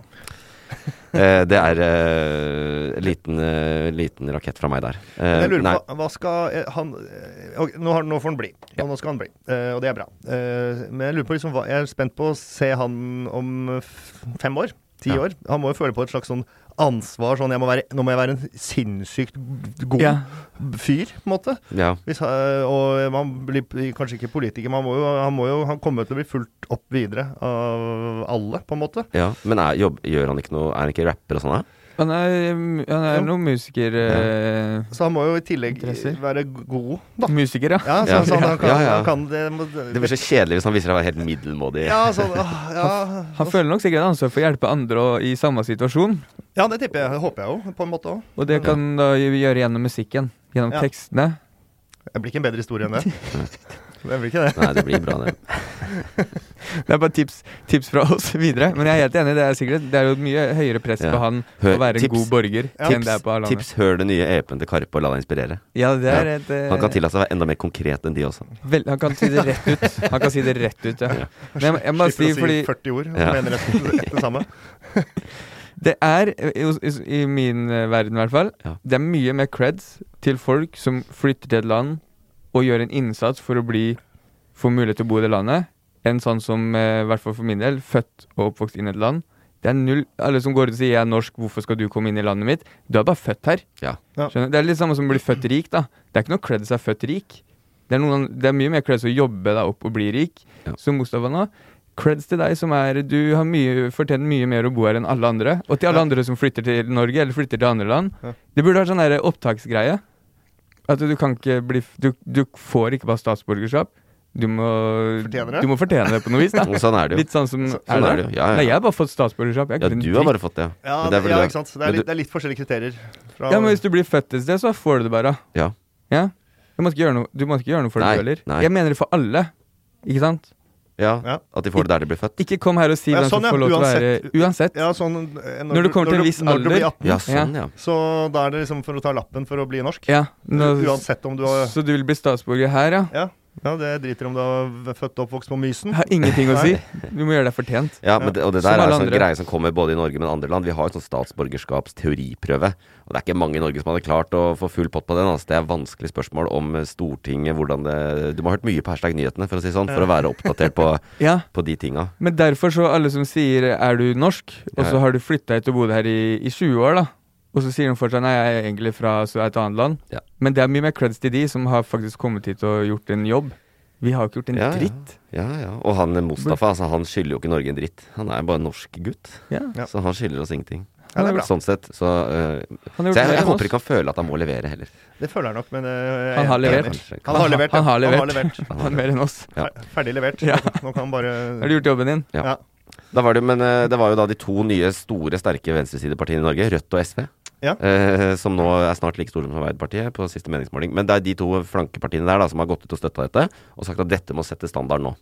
Eh, det er eh, liten, eh, liten rakett fra meg der. Eh, Jeg lurer nei, på, hva skal han okay, nå, har, nå får han bli. Ja. Nå skal han bli. Eh, og det er bra. Eh, men jeg lurer på liksom, hva, jeg er spent på å se han om fem år. Ti Ja. år. Han må jo føle på et slags sånn ansvar. Sånn jeg må være, nå må jeg være en sinnssykt god Ja. fyr, på en måte. ja. Hvis, eh, og man blir kanskje ikke politiker, men han, må jo, han, må jo, han kommer til å bli fulgt opp videre av alle, på en måte. ja. Men er, jobb, gjør han ikke noe Er han ikke rapper og sånn? Han er, han er Ja. noen musiker... Eh, Så han må jo i tillegg Interesser. være god, da. musiker, ja. Ja, så, Ja. så han, han kan, Ja, ja. Han kan det, må, Det blir så kjedelig hvis han viser seg å være helt middelmådig. Ja, sånn, ja, Han føler nok sikkert ansvar for å hjelpe andre og, i samme situasjon. ja, det tipper jeg. Det håper jeg jo, på en måte òg. Og det kan da gjøre gjennom musikken. Gjennom Ja. tekstene. Det blir ikke en bedre historie enn det. Det blir ikke det. Nei, det blir bra, det. Det er bare tips, tips fra oss videre. Men jeg er helt enig. Det er sikkert Det er jo et mye høyere press Ja. på han Hør- å være en god borger Ja. enn det er på alle. Tips, hør det nye EP-en til Karpe og la deg inspirere. Ja, det er Ja. et eh, Han kan tillate seg å være enda mer konkret enn de også. vel, Han kan si det rett ut. Han kan si det rett ut, ja. Men jeg, jeg må bare si, å si 40 ord og Ja. mener et, et det samme. det er, i, min eh, verden i hvert fall, Ja. det er mye mer creds til folk som flytter til et land og gjør en innsats for å bli få mulighet til å bo i det landet, enn sånn som, eh, i hvert fall for min del, født og oppvokst inn i et land. Det er null Alle som går ut og sier 'jeg er norsk, hvorfor skal du komme inn i landet mitt'? Du er bare født her. Ja. Ja. Det er litt samme som å bli født rik, da. Det er ikke noe creds å være født rik. Det er, noen, det er mye mer creds å jobbe deg opp og bli rik, Ja. som Mustafa nå. Creds til deg som er Du har mye, fortjent mye mer å bo her enn alle andre. Og til alle Ja. andre som flytter til Norge, eller flytter til andre land. Ja. Det burde vært sånn der opptaksgreie. At du kan ikke bli Du, du får ikke bare statsborgerskap. Du må Du må fortjene det på noe vis, da. Sånn er det jo. Litt sånn som Så- Sånn er det jo. Ja, Nei, ja. jeg har bare fått statsborgerskap. Jeg er ja, du har bare fått det. Ja, det, er ja ikke sant. Det er, litt, det er litt forskjellige kriterier. Fra, Ja, men hvis du blir født et sted, så får du det bare. Ja. Ja. Du må ikke gjøre noe, du må ikke gjøre noe for Nei, det, du heller. Jeg mener det for alle. Ikke sant? Ja. Ja. At de får det der de blir født. Ikke kom her og si Ja, hvem som sånn, ja. får lov til å være Uansett. Ja, sånn, når, Når du kommer til en viss når du blir alder. 18, Ja, sånn, ja. så da er det liksom for å ta lappen for å bli norsk. Ja, nå, Uansett om du har Så du vil bli statsborger her, ja? Ja, det driter om du har født og oppvokst på Mysen. Jeg har ingenting å si. Du må gjøre deg fortjent. Ja, men det, og det Som der er en sånn greie som kommer både i Norge men andre land. Vi har jo sånn statsborgerskapsteoriprøve. Og det er ikke mange i Norge som hadde klart å få full pott på den. Altså, det er vanskelig spørsmål om Stortinget, hvordan det Du må ha hørt mye på hashtag nyhetene, for å si sånn, for å være oppdatert på, Ja, på de tinga. men derfor så alle som sier 'er du norsk', og så har du flytta hit og bodd her i, i 20 år, da. Og så sier de fortsatt 'nei, jeg er egentlig fra et annet land'. Ja. Men det er mye mer creds til de som har faktisk kommet hit og gjort en jobb. Vi har ikke gjort en Ja, ja. dritt. Ja, ja. Og han Mustafa, altså, han skylder jo ikke Norge en dritt. Han er bare en norsk gutt. Ja. Ja. Så han skylder oss ingenting. Ja, det er bra. Sånn sett, så uh, Så jeg, jeg håper ikke han føler at han må levere heller. Det føler han nok, men uh, Han har jeg er levert. Han har levert. Han har levert. Han har levert. Han har mer enn oss. Ja. Ferdig levert. Ja. Nå kan han bare Har du gjort jobben din? Ja. Ja. Da var det, men uh, det var jo da de to nye store, sterke venstresidepartiene i Norge, Rødt og SV. Ja. Eh, som nå er snart like store som Arbeiderpartiet på siste meningsmåling. Men det er de to flankepartiene der da som har gått ut og støtta dette, og sagt at dette må sette standard nå.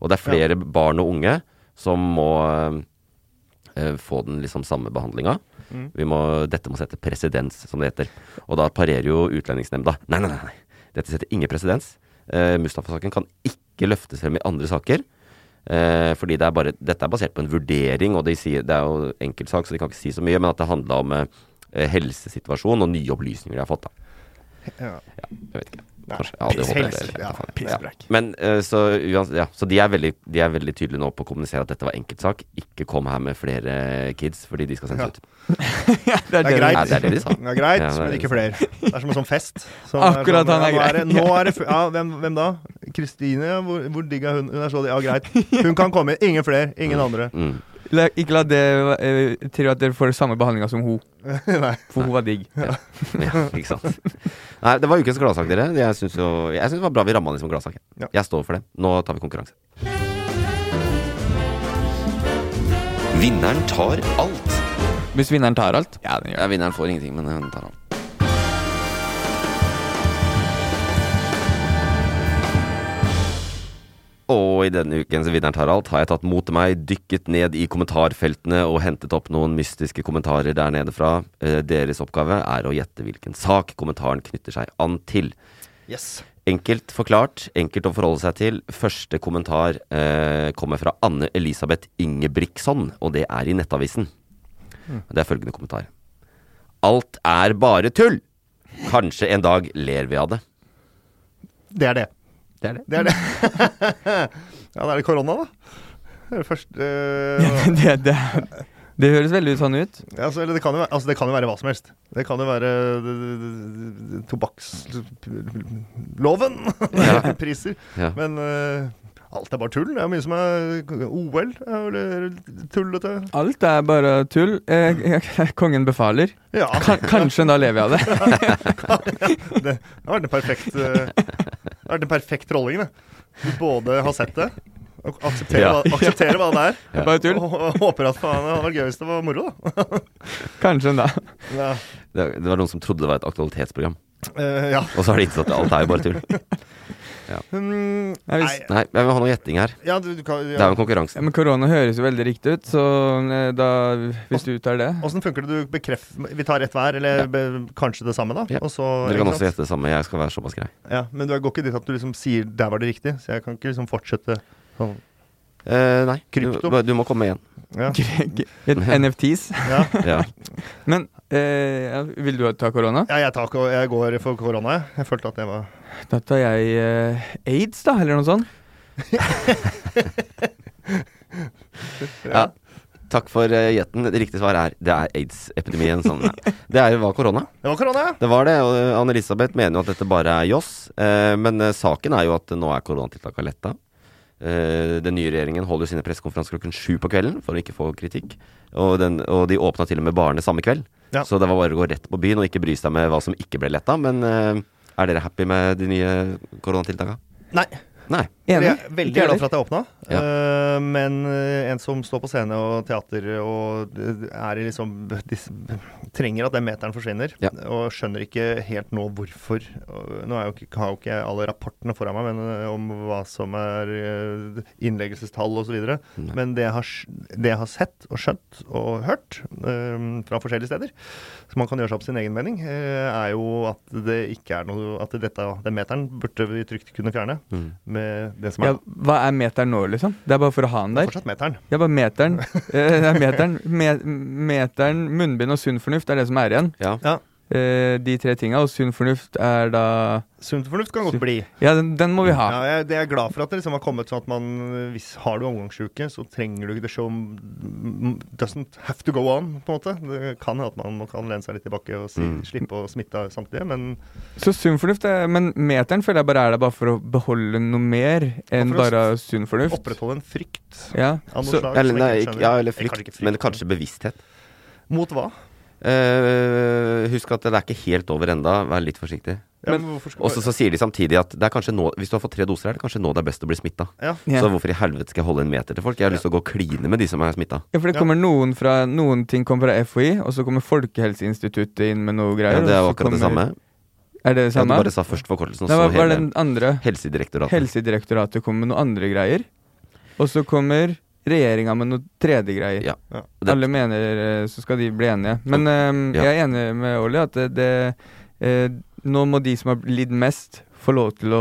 Og det er flere barn og unge som må eh, få den liksom samme behandlinga. Mm. Må, dette må sette presedens, som det heter. Og da parerer jo Utlendingsnemnda. Nei, nei, nei. nei. Dette setter ingen presedens. Eh, Mustafa-saken kan ikke løftes frem i andre saker. Eh, fordi det er bare, dette er basert på en vurdering, og de sier, det er jo enkeltsak, så de kan ikke si så mye, men at det handla om eh, helsesituasjon og nye opplysninger de har fått. da. ja. Jeg vet ikke. Kanskje. Ja, piss- helse- det- ja, faen. Men eh, så, ja, så de, er veldig, de er veldig tydelige nå på å kommunisere at dette var enkeltsak. Ikke kom her med flere kids, fordi de skal sendes Ja. ut. det Det er greit. Ja, det er det de sa. Det er greit, Ja, det er men ikke flere. Det er som en sånn fest. Så Akkurat sånn, han er ja, grei. det- Nå er det Ja, hvem, hvem da? Kristine? Hvor, hvor digg er hun? Hun er så Ja, greit. Hun kan komme. Ingen flere. Ingen andre. Mm. La, ikke la det uh, til at dere får samme behandlinga som hun. For hun var digg. Ja, ikke sant. Nei, det var ukens gladsak, dere. Jeg syns jo Jeg synes det var bra vi ramma den som gladsak. Ja. Jeg står for det. Nå tar vi konkurranse. Vinneren tar alt. Hvis vinneren tar alt? Ja, den gjør Ja, vinneren får ingenting, men den tar alt. Og i denne ukens Vinneren tar alt har jeg tatt mot meg, dykket ned i kommentarfeltene og hentet opp noen mystiske kommentarer der nede fra. Eh, Deres oppgave er å gjette hvilken sak kommentaren knytter seg an til. Yes. Enkelt forklart, enkelt å forholde seg til. Første kommentar eh, kommer fra Anne Elisabeth Ingebrigtson, og det er i Nettavisen. Det er følgende kommentar. Alt er bare tull! Kanskje en dag ler vi av det. Det er det. Det er det. Det er det. ja, da er det korona, da. Det er det første eh, det, det, det høres veldig sånn ut. Ja, altså, eller det kan, jo altså, det kan jo være hva som helst. Det kan jo være uh, tobakksloven. Priser. Ja. Men eh, alt er bare tull. Det er mye som er OL. Eller tullete. Alt er bare tull. Eh, kongen befaler. Ja. Kanskje da lever jeg av det. Det har vært en perfekt uh, Det har vært en perfekt trolling, det. Du både har sett det, og aksepterer, Ja. hva, aksepterer hva det er. ja. er bare tull. Og, og håper at faen, det hadde vært gøy hvis det var moro, da. Kanskje da. Ja. Det, det var noen som trodde det var et aktualitetsprogram, Uh, ja. og så har de innsett at alt er jo bare tull. Mm, Nei, nei, hvis- Nei, jeg vil ha noe gjetting her. ja, du, du kan, Det er jo en konkurranse. Ja, men korona høres jo veldig riktig ut, så eh, da Hvis du tar det Åssen funker det? Du bekrefter vi tar ett hver, eller be, kanskje det samme, da? Ja. Og så, Dere kan også gjette det samme. Jeg skal være såpass grei. Ja, men du går ikke dit at du liksom sier 'der var det riktig', så jeg kan ikke liksom fortsette sånn. Eh, nei, Krypto. Du, du må komme igjen. Ja. NFTs. Ja. Ja. Men eh, vil du ta korona? ja, jeg, tar, jeg går for korona, jeg. Jeg følte at det var Da tar jeg eh, aids, da, eller noe sånt. Ja. Takk for uh, gjetten. Det riktige svar er det er aids-epidemien. Sånn, ja. Det er, var korona. Det var korona, ja! Det var det. og eh, Anne-Elisabeth mener jo at dette bare er joss. Eh, men eh, saken er jo at nå er koronatiltakene letta. Eh, den nye regjeringen holder sine pressekonferanser klokken sju på kvelden for å ikke få kritikk. Og, den, og de åpna til og med barene samme kveld. Ja. Så det var bare å gå rett på byen og ikke bry seg med hva som ikke ble letta. Men eh, er dere happy med de nye koronatiltakene? Nei. Nei. Enig? Jeg er veldig Ikke glad for at det åpna. Ja. Uh, men eh, en som står på scene og teater og er liksom de, Trenger at den meteren forsvinner. Ja. Og skjønner ikke helt nå hvorfor. Nå er jo ikke, har jo ikke jeg alle rapportene foran meg men, eh, om hva som er innleggelsestall osv. Men det jeg, har, det jeg har sett og skjønt og hørt uh, fra forskjellige steder, så man kan gjøre seg opp sin egen mening, uh, er jo at det ikke er noe At dette, den meteren burde vi trygt kunne fjerne. Mm. Med det som er Ja, hva er meteren nå, liksom? Det er bare for å ha den der? det er fortsatt meteren. Det er bare meteren. Eh, det er meteren, me, meteren, munnbind og sunn fornuft er det som er igjen. Ja. Ja. Eh, de tre tinga. Og sunn fornuft er da Sunn fornuft kan godt bli. Ja, den, den må vi ha. Ja, jeg, det er glad for at det liksom har kommet sånn at man Hvis har du omgangssjuke, så trenger du ikke det show doesn't have to go on, på en måte. Det kan hende at man kan lene seg litt tilbake og si, Mm. slippe å smitte samtidig, men Så sunn fornuft er Men meteren føler jeg bare er der bare for å beholde noe mer enn bare sunn fornuft. opprettholde en frykt Ja. av noe Så, slag. Eller, nei, ikke ikke, ja, eller frykt, kanskje frykt, men kanskje bevissthet. Mot hva? Eh, husk at det er ikke helt over enda. Vær litt forsiktig. Ja, Men- men Og så så sier de samtidig at det er kanskje nå, hvis du har fått tre doser, er det kanskje nå det er best å bli smitta. ja. ja. Så hvorfor i helvete skal jeg holde en meter til folk? Jeg har lyst til å gå og kline med de som er smitta. ja, for det Ja. kommer noen fra Noen ting kommer fra FHI, og så kommer Folkehelseinstituttet inn med noe greier. Ja, det er jo akkurat det samme. Er det det samme? Ja, du bare sa først forkortelsen, og så var hele? Helsedirektoratet. Helsedirektoratet kommer med noen andre greier. Og så kommer regjeringa med noe tredje greier. Ja. Ja. Alle mener eh, så skal de bli enige. Men eh, Ja. jeg er enig med Olli at det, det eh, Nå må de som har lidd mest, få lov til å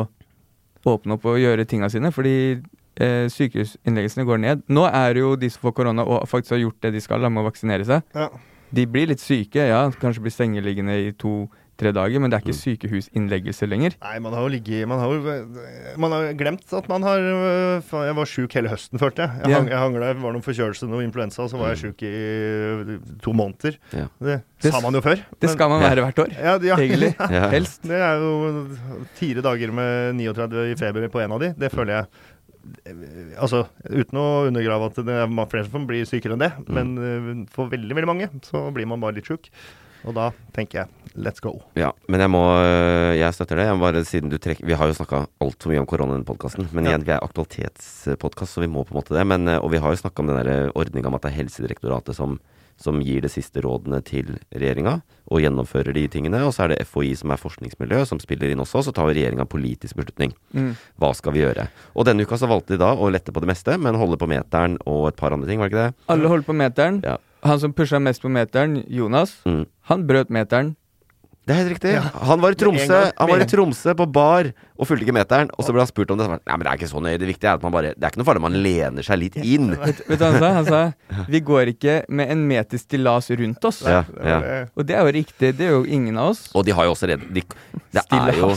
åpne opp og gjøre tinga sine. Fordi eh, sykehusinnleggelsene går ned. Nå er det jo de som får korona og faktisk har gjort det de skal, med å vaksinere seg. Ja. De blir litt syke, ja. Kanskje blir sengeliggende i to-tre dager, men det er ikke sykehusinnleggelse lenger. Nei, man har jo ligget Man har jo Man har glemt at man har øh, Jeg var sjuk hele høsten, følte jeg. Jeg, Ja. hang, jeg hangla, var noen forkjølelse, noe influensa, og så var jeg sjuk i øh, to måneder. Ja. Det, Det sa man jo før. Det skal man Ja. være hvert år. ja, ja, Egentlig. Ja. Helst. Det er jo fire dager med 39 i feber på en av de. Det føler jeg Altså, uten å undergrave at det er flere som blir sykere enn det, Mm. men eh, for veldig, veldig mange så blir man bare litt sjuk. Og da tenker jeg let's go. Ja, men jeg må øh, Jeg støtter det. Jeg må bare siden du trekker Vi har jo snakka altfor mye om korona i denne podkasten. Men igjen, vi er aktualitetspodkast, så vi må på en måte det. Men, øh, og vi har jo snakka om den ordninga om at det er Helsedirektoratet som, som gir de siste rådene til regjeringa og gjennomfører de tingene. Og så er det FHI som er forskningsmiljø, som spiller inn også. Så tar regjeringa politisk beslutning. Mm. Hva skal vi gjøre? Og denne uka så valgte de da å lette på det meste, men holde på meteren og et par andre ting, var det ikke det? Alle holdt på meteren. Ja. Han som pusha mest på meteren, Jonas, Mm. han brøt meteren. Det er helt riktig. Han var i Tromsø. Han var i Tromsø på bar og fulgte ikke meteren. Og så ble han spurt om det. Nei, men det er ikke så nøye. Det viktige er at man bare Det er ikke noe farlig om man lener seg litt inn. Vet, vet du hva han sa? Han sa vi går ikke med en meter stillas rundt oss. Ja, ja. Og det er jo riktig. Det er jo ingen av oss. Og de har jo også redd de, Det er jo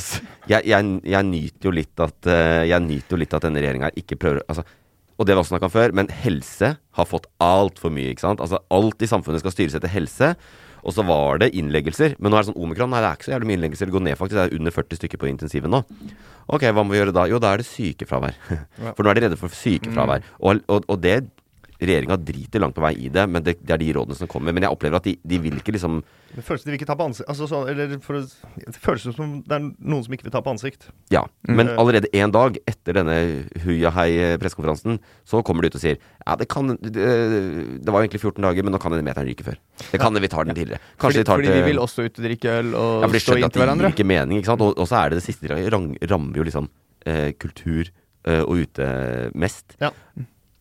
jeg, jeg, jeg nyter jo litt at eh, Jeg nyter jo litt at denne regjeringa ikke prøver Altså og det var snakka om før, men helse har fått altfor mye. ikke sant? Altså Alt i samfunnet skal styres etter helse. Og så var det innleggelser. Men nå er det sånn omikron. Nei, det er ikke så jævlig mye innleggelser. Det går ned, faktisk. Det er under 40 stykker på intensiven nå. Ok, hva må vi gjøre da? Jo, da er det sykefravær. For nå er de redde for sykefravær. Og, og, og det Regjeringa driter langt på vei i det, men det, det er de rådene som kommer. Men jeg opplever at de, de vil ikke liksom Det føles de vil ikke ta på ansikt altså, så, eller for, Det føles som det er noen som ikke vil ta på ansikt. Ja, men Mm. allerede en dag etter denne Huya-hei-pressekonferansen, så kommer de ut og sier Ja, det kan det, det var jo egentlig 14 dager, men nå kan denne meteren ryke før. Det kan vi tar den tidligere. Kanskje Fordi, de tar fordi det vi vil også ut og drikke øl og ja, for de stå skjønner at det hverandre. gir ikke mening, ikke sant. Og, og så er det det siste de rammer jo liksom eh, kultur eh, og ute mest. Ja.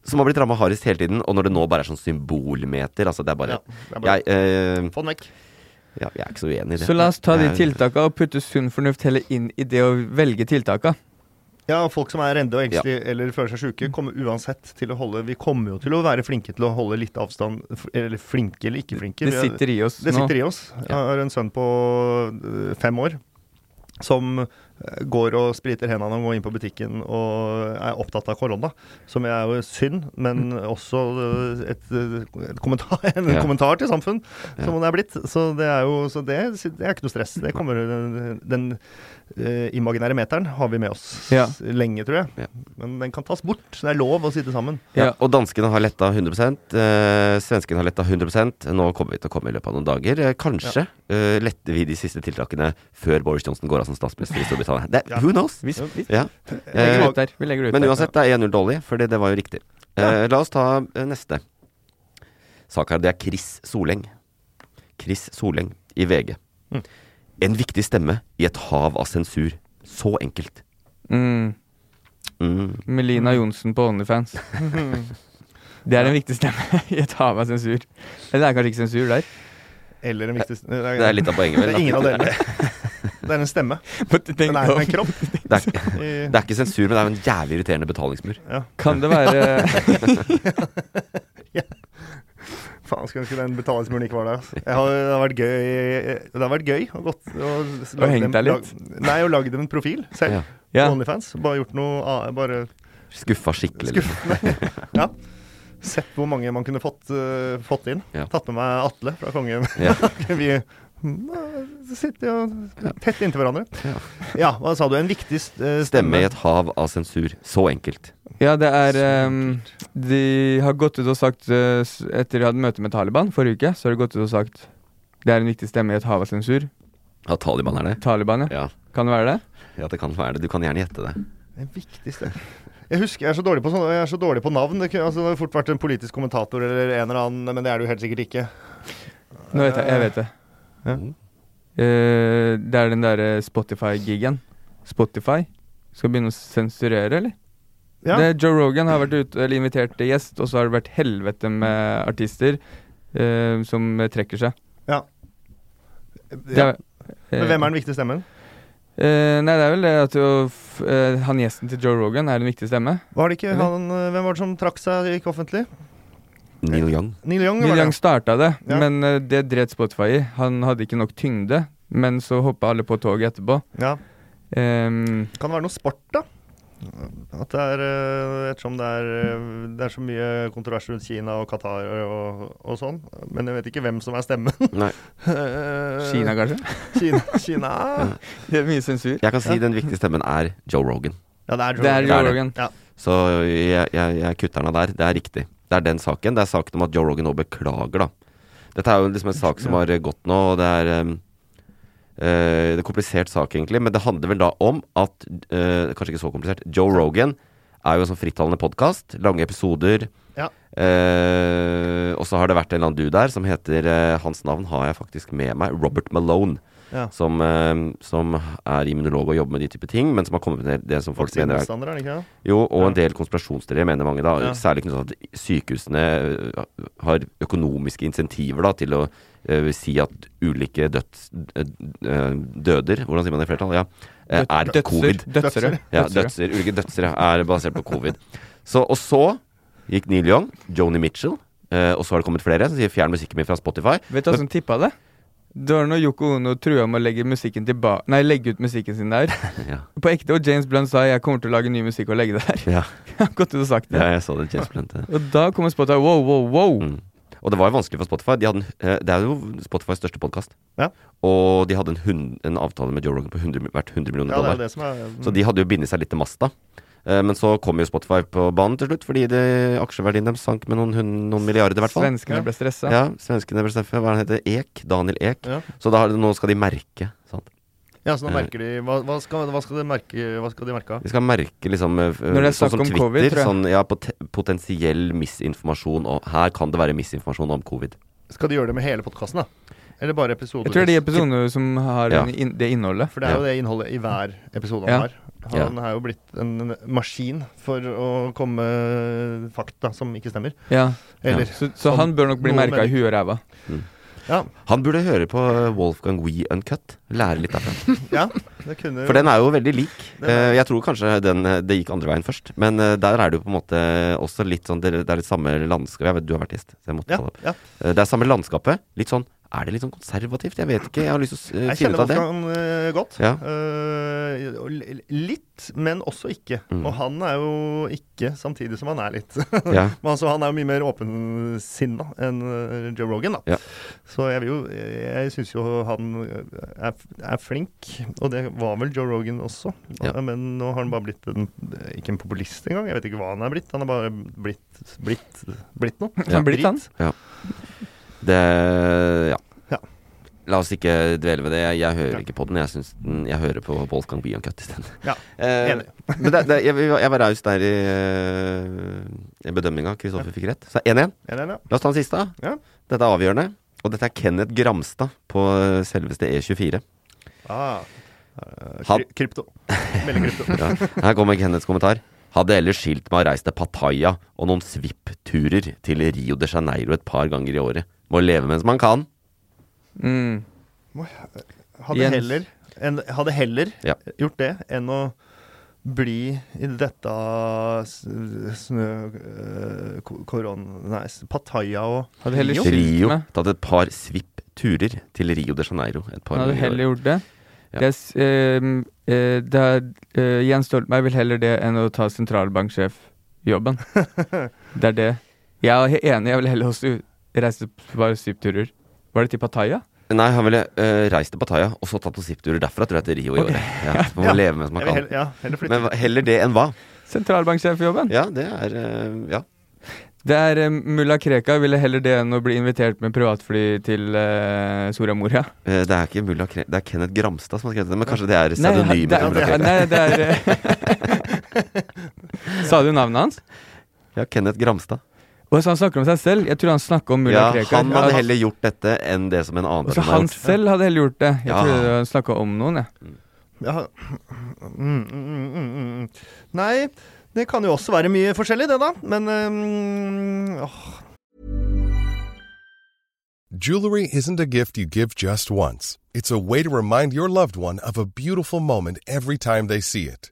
Som har blitt ramma hardest hele tiden, og når det nå bare er sånn symbolmeter Altså, det er bare, Ja, det er bare Jeg, eh, Få den vekk. ja, jeg er ikke så uenig i det. Så la oss ta de tiltakene tiltaka og putte sunn fornuft heller inn i det å velge tiltaka. Ja, folk som er redde og engstelige eller føler seg sjuke, kommer uansett til å holde Vi kommer jo til å være flinke til å holde litt avstand. Eller flinke eller ikke flinke. Det er- sitter i oss Det nå. sitter i oss. Jeg har en sønn på øh, fem år som øh, går og spriter hendene og går inn på butikken og er opptatt av korona. Som er jo synd, men også øh, et, øh, et kommentar, en Ja. kommentar til samfunn, Ja. som det er blitt. Så det er jo så det, det er ikke noe stress. Det kommer Den, den øh, imaginære meteren har vi med oss Ja. lenge, tror jeg. Ja. Men den kan tas bort. Det er lov å sitte sammen. Ja, Ja. og danskene har letta 100 eh, Svenskene har letta 100 Nå kommer vi til å komme i løpet av noen dager. Eh, kanskje eh, letter vi de siste tiltakene før Boris Johnson går av som statsminister i Storbritannia. Det, Who knows? Vi, vi Ja. legger Eh, ut der. Vi legger det ut men der. uansett, det er 1-0 dårlig, fordi det var jo riktig. Eh, la oss ta eh, neste sak her. Det er Chris Soleng. Chris Soleng i VG. Mm. En viktig stemme i et hav av sensur. Så enkelt. Mm. Mm. Melina Johnsen på Onlyfans. Det er en viktig stemme i et hav av sensur. Eller det er kanskje ikke sensur der. Eller en viktig Det er litt av poenget, Det er ingen av delene. Det er en stemme. Den er en kropp. Det er, ikke- det er ikke sensur, men det er en jævlig irriterende betalingsmur. Ja. Kan det være Faen, skulle ønske den betalingsmuren ikke var der. altså. Jeg har, det har vært gøy Det har vært gøy å gått og å hengt deg litt? lag- Nei, å lage dem en profil selv. Ja. Ja. Onlyfans. Bare gjort noe Bare Skuffa skikkelig. ja. Sett hvor mange man kunne fått, uh, fått inn. Ja. Tatt med meg Atle fra Kongen. Ja. Vi sitter jo tett inntil hverandre. Ja. Ja, hva sa du? En viktig eh, Stemme i et hav av sensur. Så enkelt. Ja, det er um, De har gått ut og sagt eh, Etter de hadde møte med Taliban forrige uke, så har de gått ut og sagt det er en viktig stemme i et hav av sensur. Ja, Taliban er det. Taliban, ja. Ja. Kan det være det? ja, det kan være det. Du kan gjerne gjette det. En viktig stemme. Jeg husker, jeg er så dårlig på, sånne, jeg er så dårlig på navn. Det kunne altså, det har fort vært en politisk kommentator eller en eller annen, men det er du helt sikkert ikke. Nå vet jeg, jeg vet det. Ja. Eh, det er den derre Spotify-gigen. Spotify skal begynne å sensurere, eller? Ja. Det, Joe Rogan har vært ute, eller invitert gjest, og så har det vært helvete med artister uh, som trekker seg. ja. Ja. er- Men hvem er den viktige stemmen? Uh, nei, det er vel det at jo, eh, han gjesten til Joe Rogan er en viktig stemme. Var det ikke han, eh, hvem var det som trakk seg gikk offentlig? Neil Young. Neil Young? Neil Young det. starta det, Ja. men eh, det dret Spotify i. Han hadde ikke nok tyngde, men så hoppa alle på toget etterpå. Ja. Um, Kan det være noe sport, da? At det er eh, Ettersom det er, eh, det er så mye kontrovers rundt Kina og Qatar og, og sånn. Men jeg vet ikke hvem som er stemmen. Nei. Kina, kanskje? Kina, Kina. Det er mye sensur. Jeg kan si den viktige stemmen er Joe Rogan. Ja, det er Joe Det er. Joe. Rogan. Ja. Så jeg, jeg, jeg kutter den av der. Det er riktig. Det er den saken. Det er saken om at Joe Rogan nå beklager, da. Dette er jo liksom en sak som har gått nå, og det er um, uh, Det er komplisert sak, egentlig, men det handler vel da om at uh, Kanskje ikke så komplisert. Joe Rogan er jo en sånn frittalende podkast. Lange episoder. Ja. Uh, og så har det vært en eller annen du der som heter Hans navn har jeg faktisk med meg. Robert Malone. Ja. Som, eh, som er immunolog og jobber med de type ting, men som har kommet med det som folk mener er ikke jo, og Ja. en del konspirasjonsteorier, mener mange. da Ja. Særlig knyttet til at sykehusene øh, har økonomiske insentiver da til å øh, si at ulike døds, døder Hvordan sier man det i flertall? Ja. er Dødser. covid. Dødsere. Ja, dødser, ulike dødsere er basert på covid. Så, og så gikk Neil Young, Joni Mitchell, eh, og så har det kommet flere som sier 'fjern musikken min fra Spotify'. Vet du hva som tippa det? Det var når Yoko Ono trua med å legge Nei, legge ut musikken sin der. Ja, På ekte, og James Blunt sa 'jeg kommer til å lage ny musikk og legge det her'. ja, du har sagt det. ja jeg så det. James Blunt. ja. Og da kommer Spotify wow, wow, wow. Mm. Og det var jo vanskelig for Spotify. De hadde en, eh, det er jo Spotifys største podkast. Ja. Og de hadde en, hund, en avtale med Joe Rogan på 100, hvert 100 millioner Ja, det er det som er Så de hadde jo bindet seg litt til masta. Eh, men så kom jo Spotify på banen til slutt, fordi det, aksjeverdien deres sank med noen, noen milliarder, i hvert fall. Svenskene ble stressa. Ja, svenskene ble stressa. Hva heter det? Ek? Daniel Ek. Ja. Så da, nå skal de merke. Sant? Ja, så nå Eh. merker de Hva, hva, skal, hva skal de merke Hva skal de merke av? De skal merke liksom eh, Når det er sånn snakk sånn om Twitter, covid, tror jeg. Sånn, ja, pot potensiell misinformasjon. Og her kan det være misinformasjon om covid. Skal de gjøre det med hele podkasten, da? Eller bare episoder? Jeg tror det er de episodene som har Ja. det innholdet. For det er jo det innholdet i hver episode han Ja. har. Han er jo blitt en maskin for å komme fakta som ikke stemmer. Ja. Eller Så, så Sånn han bør nok bli merka i huet og ræva. Ja, Han burde høre på Wolfgang We Uncut. Lære litt derfra. ja det kunne For den er jo veldig lik. Den Eh, jeg tror kanskje den, eh, det gikk andre veien først. Men eh, der er det jo på en måte også litt sånn Det, det er litt samme landskap. Jeg vet du har vært gjest, så jeg måtte ja, ta det opp. ja. Det er samme landskapet. Litt sånn Er det litt sånn konservativt? Jeg vet ikke. Jeg har lyst til å uh, finne ut av det. Wolfgang eh, godt. Ja. Uh, litt, men også ikke. Mm. Og han er jo ikke, samtidig som han er litt. Ja. men altså, han er jo mye mer åpensinna enn Joe Rogan, da. Ja. Så jeg vil jo Jeg syns jo han er, er flink, og det var vel Joe Rogan også. Ja. Men nå har han bare blitt en, ikke en populist engang. Jeg vet ikke hva han er blitt. Han er bare blitt blitt, blitt noe. Ja. Han blitt han. Det Ja. Ja. La oss ikke dvele ved det. Jeg, jeg hører Ja. ikke på den. Jeg, den, jeg hører på Wolfgang We Uncut isteden. Ja, Eh, enig. men det, det, jeg, jeg var raus der i, uh, i bedømminga. Kristoffer fikk rett. Så 1-1. Ja. La oss ta den siste. Ja. Dette er avgjørende. Og dette er Kenneth Gramstad på eh, selveste E24. Ah, kry krypto. Krypto. Ja. Her kommer Kenneths kommentar. Hadde ellers skilt meg å reise til Pattaya og noen svippturer til Rio de Janeiro et par ganger i året. Må leve mens man kan. Mm. Hadde Jens. heller, en, hadde heller Ja. gjort det enn å bli i dette snø... øh, Korona... Nei, Pattaya og Hadde heller Rio. Rio. Tatt et par svippturer til Rio de Janeiro et par hadde heller gjort det. Ja. det s- ehm, eh, det er, eh, Jens Stoltenberg vil heller det enn å ta sentralbanksjefjobben. det er det. Jeg er enig, jeg vil heller også reise på bare syvturer. Var det til Pattaya? Nei, han ville uh, reist til Pattaya og så tatt på svippturer derfra tror jeg, til Rio i okay. året. Ja, man må Ja. leve mens man kan. heller, ja, heller. Men heller det enn hva? Sentralbanksjefjobben. Ja, det er uh, Ja. Det er uh, mulla Krekar ville heller det enn å bli invitert med privatfly til uh, Soria Moria. Uh, Det er ikke mulla Krekar, Det er Kenneth Gramstad som har skrevet det, men kanskje det er pseudonymet til mulla Krekar? nei, det er Sa du navnet hans? Ja, Kenneth Gramstad. Og så han snakker om seg selv. Jeg tror han snakker om mulla Ja, Krekar. han hadde heller gjort dette enn det som en annen Så gjort. har han selv hadde heller gjort det. Jeg Ja. trodde han snakka om noen, jeg. Ja. Mm, mm, mm, mm, mm. Nei, det kan jo også være mye forskjellig, det, da. Men øhm, åh, Jewelry isn't a gift you give just once. It's a way to remind your loved one of a beautiful moment every time they see it.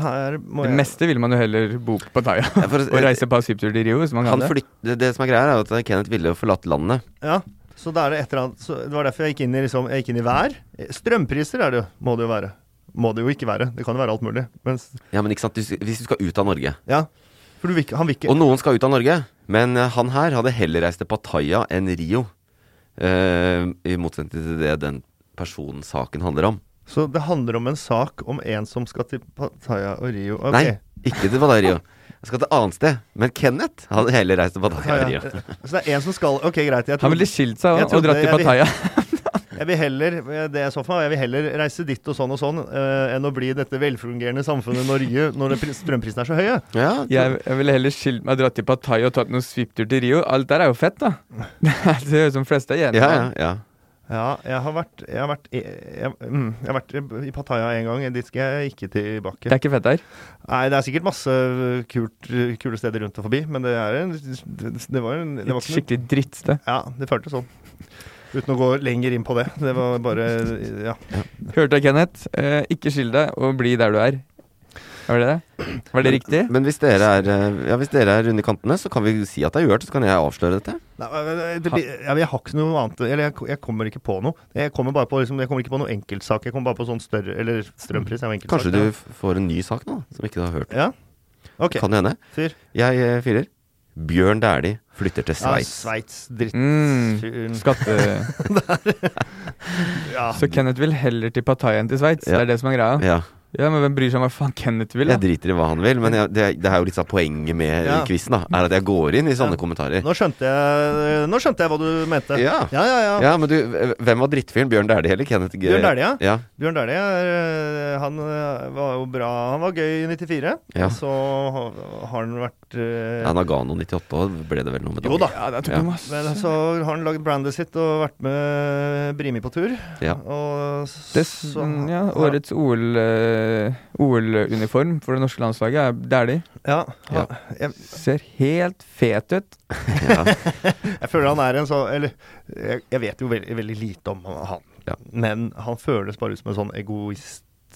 Her må Det jeg meste vil man jo heller bo på Pattaya Ja, for- og reise på asyltur til Rio, hvis man kan Han det. det, det som er greia, er at Kenneth ville jo forlatt landet. Ja, så da er det et eller annet så Det var derfor jeg gikk inn i, liksom, jeg gikk inn i vær. Strømpriser er det jo, må det jo være. Må det jo ikke være. Det kan jo være alt mulig. Mens, Ja, men ikke sant, du- Hvis du skal ut av Norge ja. For du vil ikke, han vil ikke Og noen skal ut av Norge, men eh, han her hadde heller reist til Pattaya enn Rio. Eh, I motsetning til det den personsaken handler om. Så det handler om en sak om en som skal til Pattaya og Rio. Okay. Nei, ikke til Pattaya Rio. Jeg skal til annet sted. Men Kenneth hadde heller reist til Pattaya og Rio. Så det er en som skal Ok, greit. Jeg Han ville skilt seg og, og dratt til Pattaya. Jeg vil heller det jeg så for meg, jeg vil heller reise dit og sånn og sånn uh, enn å bli i dette velfungerende samfunnet Norge når strømprisene er så høye. Ja, Jeg, jeg ville heller skilt meg og dratt til Pattaya og tatt noen svipptur til Rio. Alt der er jo fett, da. Det høres ut som fleste er enige ja, ja, ja. Ja, jeg har vært Jeg har vært, i- jeg, mm, jeg har vært i Pattaya en gang. Dit skal jeg ikke tilbake. Det er ikke fett der. Nei, det er sikkert masse kult, kule steder rundt og forbi, men det er en Det, det var en det var Et skikkelig drittsted. Ja, det føltes sånn. Uten å gå lenger inn på det. Det var bare Ja. Hørte jeg, Kenneth? Eh, ikke skill deg, og bli der du er. Var det det? Var det riktig? Men hvis dere er eh, Ja, hvis dere er runde i kantene, så kan vi si at det er gjort, så kan jeg avsløre dette. Nei, det, det, jeg, jeg har ikke noe annet Eller jeg, jeg kommer ikke på noe. Jeg kommer bare på liksom, Jeg kommer ikke på noe enkeltsak. Jeg kommer bare på sånn større Eller strømpris er jo enkeltsak. Kanskje du får en ny sak nå, som ikke du har hørt. Ja. Okay. Kan det hende. Fyr. Jeg eh, fyrer. Bjørn Dæhlie flytter til Ja, Sveits. Sveits. Dritt. Mm, skatte... Ja. Så Kenneth vil heller til Pattaya enn til Sveits? Ja. Det er det som er greia? Ja. Ja, men hvem bryr seg om hva faen Kenneth vil? da? Jeg driter i hva han vil, men jeg, det, det er jo litt av poenget med Ja. quizen. Er at jeg går inn i sånne Ja. kommentarer. Nå skjønte jeg Nå skjønte jeg hva du mente. Ja. ja, ja. ja. Ja, men du, eh, hvem var drittfyren? Bjørn Dæhlie eller Kenneth G? Bjørn Dæhlie, ja. Bjørn Dæhlie er, han øh, var jo bra Han var gøy i 94. Ja. Så har har han vært øh, Ja, Nagano 98 år ble det vel noe med Jo da. Ja, det Ja. Men så har han lagd brandet sitt og vært med Brimi på tur. Ja. Og Det, så ja, årets OL, eh, OL-uniform for det norske landslaget er de. Ja. Ja. Jeg, Ser helt fet ut. Jeg føler han er en så Eller jeg, jeg vet jo veldig, veldig lite om han. Ja. Men han føles bare ut som en sånn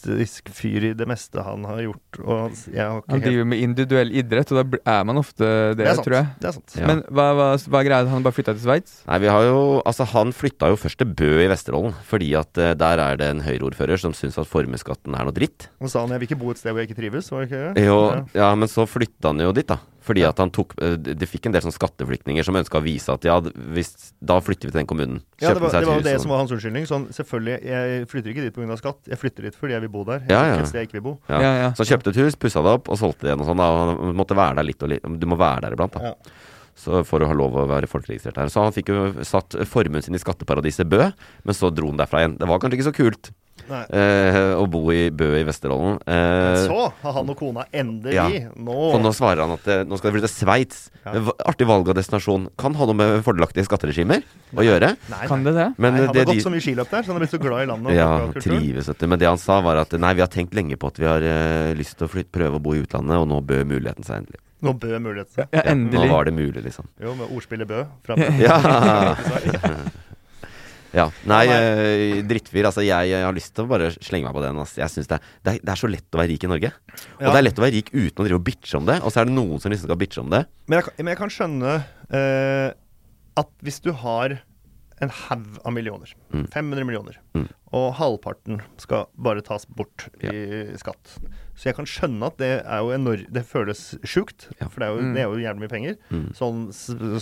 egoistisk fyr i det meste han har gjort. Og jeg har ikke Han helt driver med individuell idrett, og da er man ofte det, Det sant. tror jeg. Det er sant. Ja. Men hva, hva, hva er greia? Han bare flytta til Sveits? Nei, vi har jo Altså, han flytta jo først til Bø i Vesterålen, fordi at uh, der er det en Høyre-ordfører som syns at formuesskatten er noe dritt. Og sa han jeg vil ikke bo et sted hvor jeg ikke trives. Var det ikke det? Jo, Ja. ja, men så flytta han jo dit, da. Fordi at han tok eh, Det fikk en del sånn skatteflyktninger som ønska å vise at ja, hvis, da flytter vi til den kommunen. Ja, det var, seg det var det som var hans unnskyldning. Sånn, selvfølgelig, jeg flytter ikke dit pga. skatt. Jeg flytter dit fordi jeg vil bo der. Ja, ja. et sted jeg ikke vil bo. Ja. Ja, ja. Så han kjøpte et hus, pussa det opp og solgte det igjen og sånn. da Han måtte være der litt og litt. Du må være der iblant, da. Ja. Så for å ha lov å være folkeregistrert her. Så han fikk jo satt formuen sin i skatteparadiset Bø, men så dro han derfra igjen. Det var kanskje ikke så kult. Nei. eh, å bo i Bø i Vesterålen. Eh, så har han og kona endelig ja. nå Og nå svarer han at det, nå skal de flytte til Sveits. Ja. Artig valg av destinasjon. Kan ha noe med fordelaktige skatteregimer å gjøre. Nei, Kan det det? Men Nei, eh, han det har de gått så mye skiløp der, så han har blitt så glad i landet. ja, trives, etter. Men det han sa, var at nei, vi har tenkt lenge på at vi har uh, lyst til å flytte, prøve å bo i utlandet, og nå bød muligheten seg endelig. Nå bød muligheten. seg. Ja, endelig. nå var det mulig, liksom. Jo, med ordspillet Bø. Fra Ja. Ja. Nei, Ja, eh, drittfyr. Altså, jeg, jeg har lyst til å bare slenge meg på den. Altså. Jeg synes det, er, det, er, det er så lett å være rik i Norge. Og Ja. det er lett å være rik uten å drive og bitche om det. Og så er det noen som liksom skal bitche om det. Men jeg, men jeg kan skjønne uh, at hvis du har en haug av millioner, Mm. 500 millioner, Mm. og halvparten skal bare tas bort i skatt Så jeg kan skjønne at det er jo enormt Det føles sjukt, Ja. for det er, jo, det er jo jævlig mye penger. Mm. Sånn,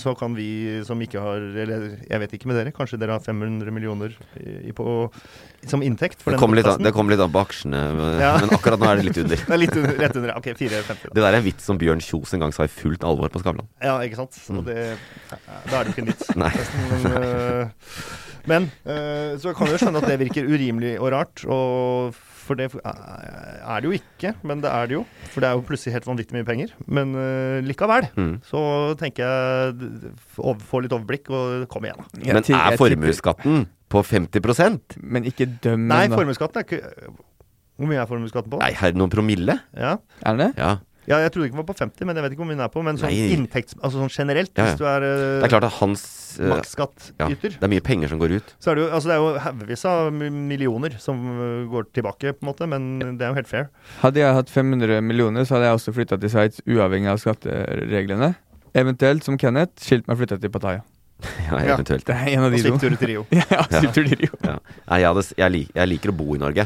så kan vi som ikke har Eller jeg vet ikke med dere, kanskje dere har 500 millioner i, på, som inntekt for Det kommer litt, an- det kommer litt an på aksjene, men, Ja. men akkurat nå er det litt under. Det er litt under, rett under. Ok, 4,50. Det der er en vits som Bjørn Kjos en gang sa i fullt alvor på Skavlan. Ja, ikke sant. Og det, da er det jo ikke en vits. Mm. Nei. Men, øh, men øh, så kan du jo skjønne at det virker urimelig og rart. Og for det er det jo ikke, men det er det jo. For det er jo plutselig helt vanvittig mye penger. Men uh, likevel Mm. så tenker jeg d- få litt overblikk og kom igjen, da. Men er formuesskatten på 50% Men ikke døm Nei, formuesskatten er ikke Hvor mye er formuesskatten på? Nei, her noen promille? Ja. Er det? Ja. Ja, jeg trodde ikke den var på 50, men jeg vet ikke hvor mye den er på. Men sånn inntekts... Altså sånn generelt, Ja, ja. hvis du er øh, Det er klart at hans Maksskattyter. ja, Det er mye penger som går ut. Så er det jo, altså det er jo haugevis av millioner som øh, går tilbake, på en måte, men det er jo helt fair. Hadde jeg hatt 500 millioner, så hadde jeg også flytta til Sveits, uavhengig av skattereglene. Eventuelt, som Kenneth, skilt meg og flytta til Pattaya. Ja, Ja. eventuelt. Det er en av Og de tur til Rio. ja, svipptur til Rio. Ja. Jeg, hadde, jeg, lik, jeg liker å bo i Norge.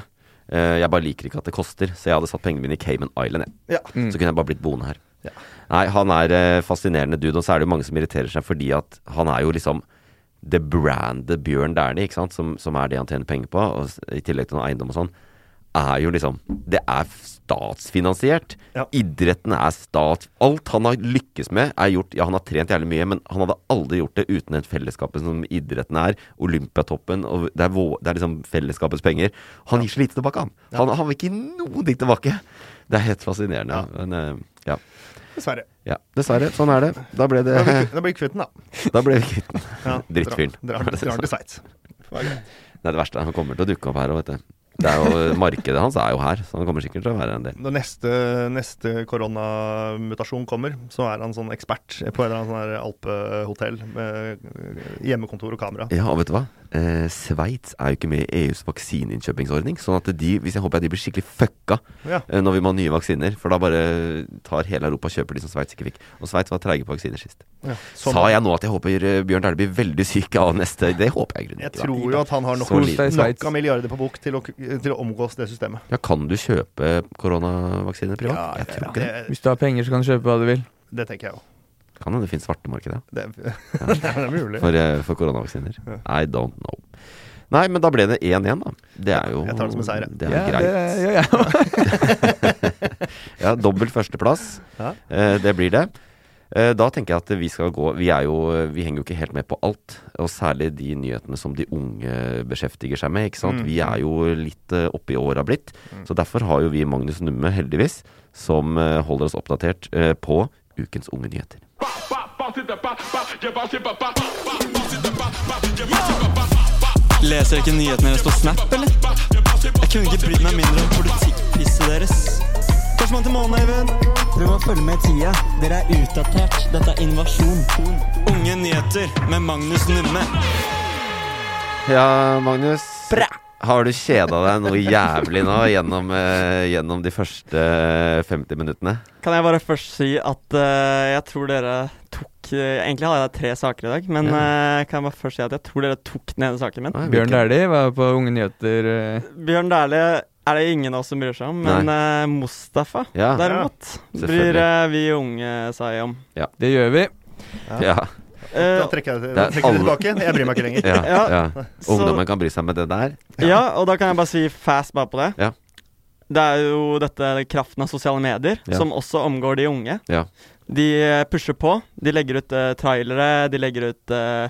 Eh, jeg bare liker ikke at det koster, så jeg hadde satt pengene mine i Cayman Island. Ja. Mm. Så kunne jeg bare blitt boende her. Ja. Nei, han er eh, fascinerende dude, og så er det jo mange som irriterer seg fordi at han er jo liksom det brandet Bjørn Dæhlie, ikke sant, som, som er det han tjener penger på, og i tillegg til noe eiendom og sånn, er jo liksom Det er statsfinansiert. Ja. Idretten er stat... Alt han har lykkes med, er gjort Ja, han har trent jævlig mye, men han hadde aldri gjort det uten den fellesskapet som idretten er. Olympiatoppen. Og det er, vå- det er liksom fellesskapets penger. Han gir så lite tilbake, han. Han, han vil ikke gi noen ting tilbake. Det er helt fascinerende. Men, eh, ja. Dessverre. ja. Dessverre. Sånn er det. Da ble det Da ble vi kvitt den, da. Da ble vi kvitt den. Drittfyren. Drar til Sveits. Det er det verste. Han kommer til å dukke opp her òg, vet du. Det er jo, markedet hans er jo her, så han kommer sikkert til å være en del. Når neste, neste koronamutasjon kommer, så er han sånn ekspert på et eller annet sånn alpehotell med hjemmekontor og kamera. Ja, og vet du hva? Eh, Sveits er jo ikke med i EUs vaksineinnkjøpingsordning. Sånn at de, hvis jeg håper at de blir skikkelig fucka Ja. eh, når vi må ha nye vaksiner. For da bare tar hele Europa og kjøper de som Sveits ikke fikk. Og Sveits var treige på vaksiner sist. Ja, sånn. Sa jeg nå at jeg håper eh, Bjørn Dæhlie blir veldig syk av neste Det håper jeg i grunnen Jeg ikke. da. tror jo at han har nok, nok av milliarder på bok til å, til å omgås det systemet. Ja, kan du kjøpe koronavaksiner privat? Ja, jeg tror ikke det. Hvis du har penger, så kan du kjøpe hva du vil. Det tenker jeg òg. Kan hende det finnes svartemarked, ja. Det, det er mulig. For, eh, for koronavaksiner. Ja. I don't know. Nei, men da ble det 1-1, da. Det er jo Jeg tar det som en seier. Det er Ja, greit. det ja, ja. Ja, dobbelt førsteplass. Ja. Eh, det blir det. Eh, da tenker jeg at vi skal gå Vi, er jo, vi henger jo ikke helt med på alt. Og særlig de nyhetene som de unge beskjeftiger seg med. ikke sant? Mm. Vi er jo litt oppi oppe i åra blitt. Så derfor har jo vi Magnus Numme, heldigvis, som eh, holder oss oppdatert eh, på ukens unge nyheter. Leser ikke nyhetene deres på Snap, eller? Jeg kunne ikke brydd meg mindre om politikkpisset deres. Førstemann til månen, Eivind. Dere må følge med i tida. Dere er utdatert. Dette er innovasjon. Unge nyheter med Magnus Numme. Ja, Magnus. Bra. Har du kjeda deg noe jævlig nå gjennom, eh, gjennom de første eh, 50 minuttene? Kan jeg bare først si at eh, jeg tror dere tok eh, Egentlig hadde jeg tre saker i dag, men eh, kan jeg bare først si at jeg tror dere tok den ene saken min. Bjørn Dæhlie var på Unge Nyheter. eh, Bjørn Dæhlie er det ingen av oss som bryr seg om, men uh, Mustafa Ja, derimot ja. bryr uh, vi unge seg om. Ja, Det gjør vi. ja. Eh, Da trekker jeg det, da er trekker jeg tilbake. Jeg bryr meg ikke lenger. ja, Ja, ja. så- Ungdommen kan bry seg med det der. ja, og da kan jeg bare si fast bare på det. Ja. Det er jo dette kraften av sosiale medier Ja. som også omgår de unge. Ja. De pusher på. De legger ut uh, trailere, de legger ut uh,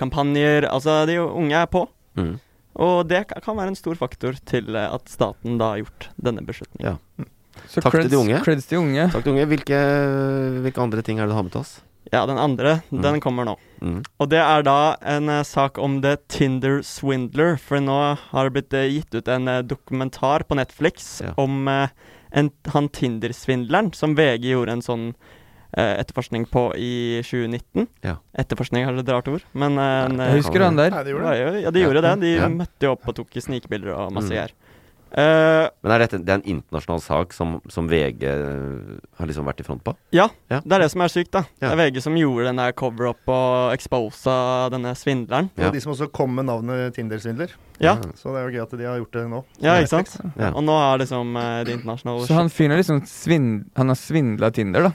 kampanjer. Altså, de unge er på. Mm. Og det kan være en stor faktor til eh, at staten da har gjort denne beslutningen. Ja. Så Takk til de unge. Creds til de unge. Takk til unge. Hvilke, hvilke andre ting er det du har med til oss? Ja, den andre, Mm. den kommer nå. Mm. Og det er da en uh, sak om The Tinder Swindler. For nå har det blitt uh, gitt ut en uh, dokumentar på Netflix Ja. om en, han Tinder-svindleren som VG gjorde en sånn etterforskning på i 2019. Ja. Etterforskning er et rart ord, men eh, en, eh, husker han der. Ja, de gjorde det. Ja, de gjorde det. De Ja. møtte jo opp og tok snikbilder og masse Mm. greier. Eh, Men er dette det er en internasjonal sak som, som VG har liksom vært i front på? ja, Ja. det er det som er sykt, da. Ja. Det er VG som gjorde den der cover-up og exposa denne svindleren. Det Ja. var de som også kom med navnet Tinder-svindler. Ja, Så det er jo gøy at de har gjort det nå. ja ikke sant? Ja. Og nå er liksom uh, det internasjonale Så han fyren liksom svin Han har svindla Tinder, da.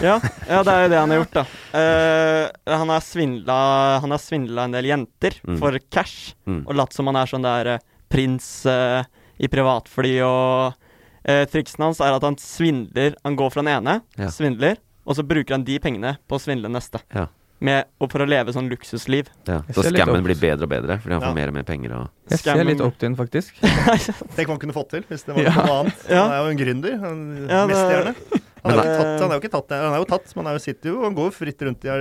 Ja, ja, det er jo det han har gjort, da. Uh, han har svindla Han har svindla en del jenter Mm. for cash, Mm. og latt som han er sånn der uh, prins uh, i privatfly, og uh, triksen hans er at han svindler Han går fra den ene, Ja. svindler, og så bruker han de pengene på å svindle neste. Ja. Med, og for å leve sånn luksusliv. Ja. Så skammen scammen blir bedre og bedre fordi han får mer og mer penger. Og Jeg ser Scammen- litt opp til den, faktisk. Tenk hva han kunne fått til hvis det var Ja. noe annet. Ja. Han er jo en gründer. Han, Ja, det-. Han, er tatt, han er jo ikke tatt, han er jo tatt, men han er jo sitter jo Han går jo fritt rundt i,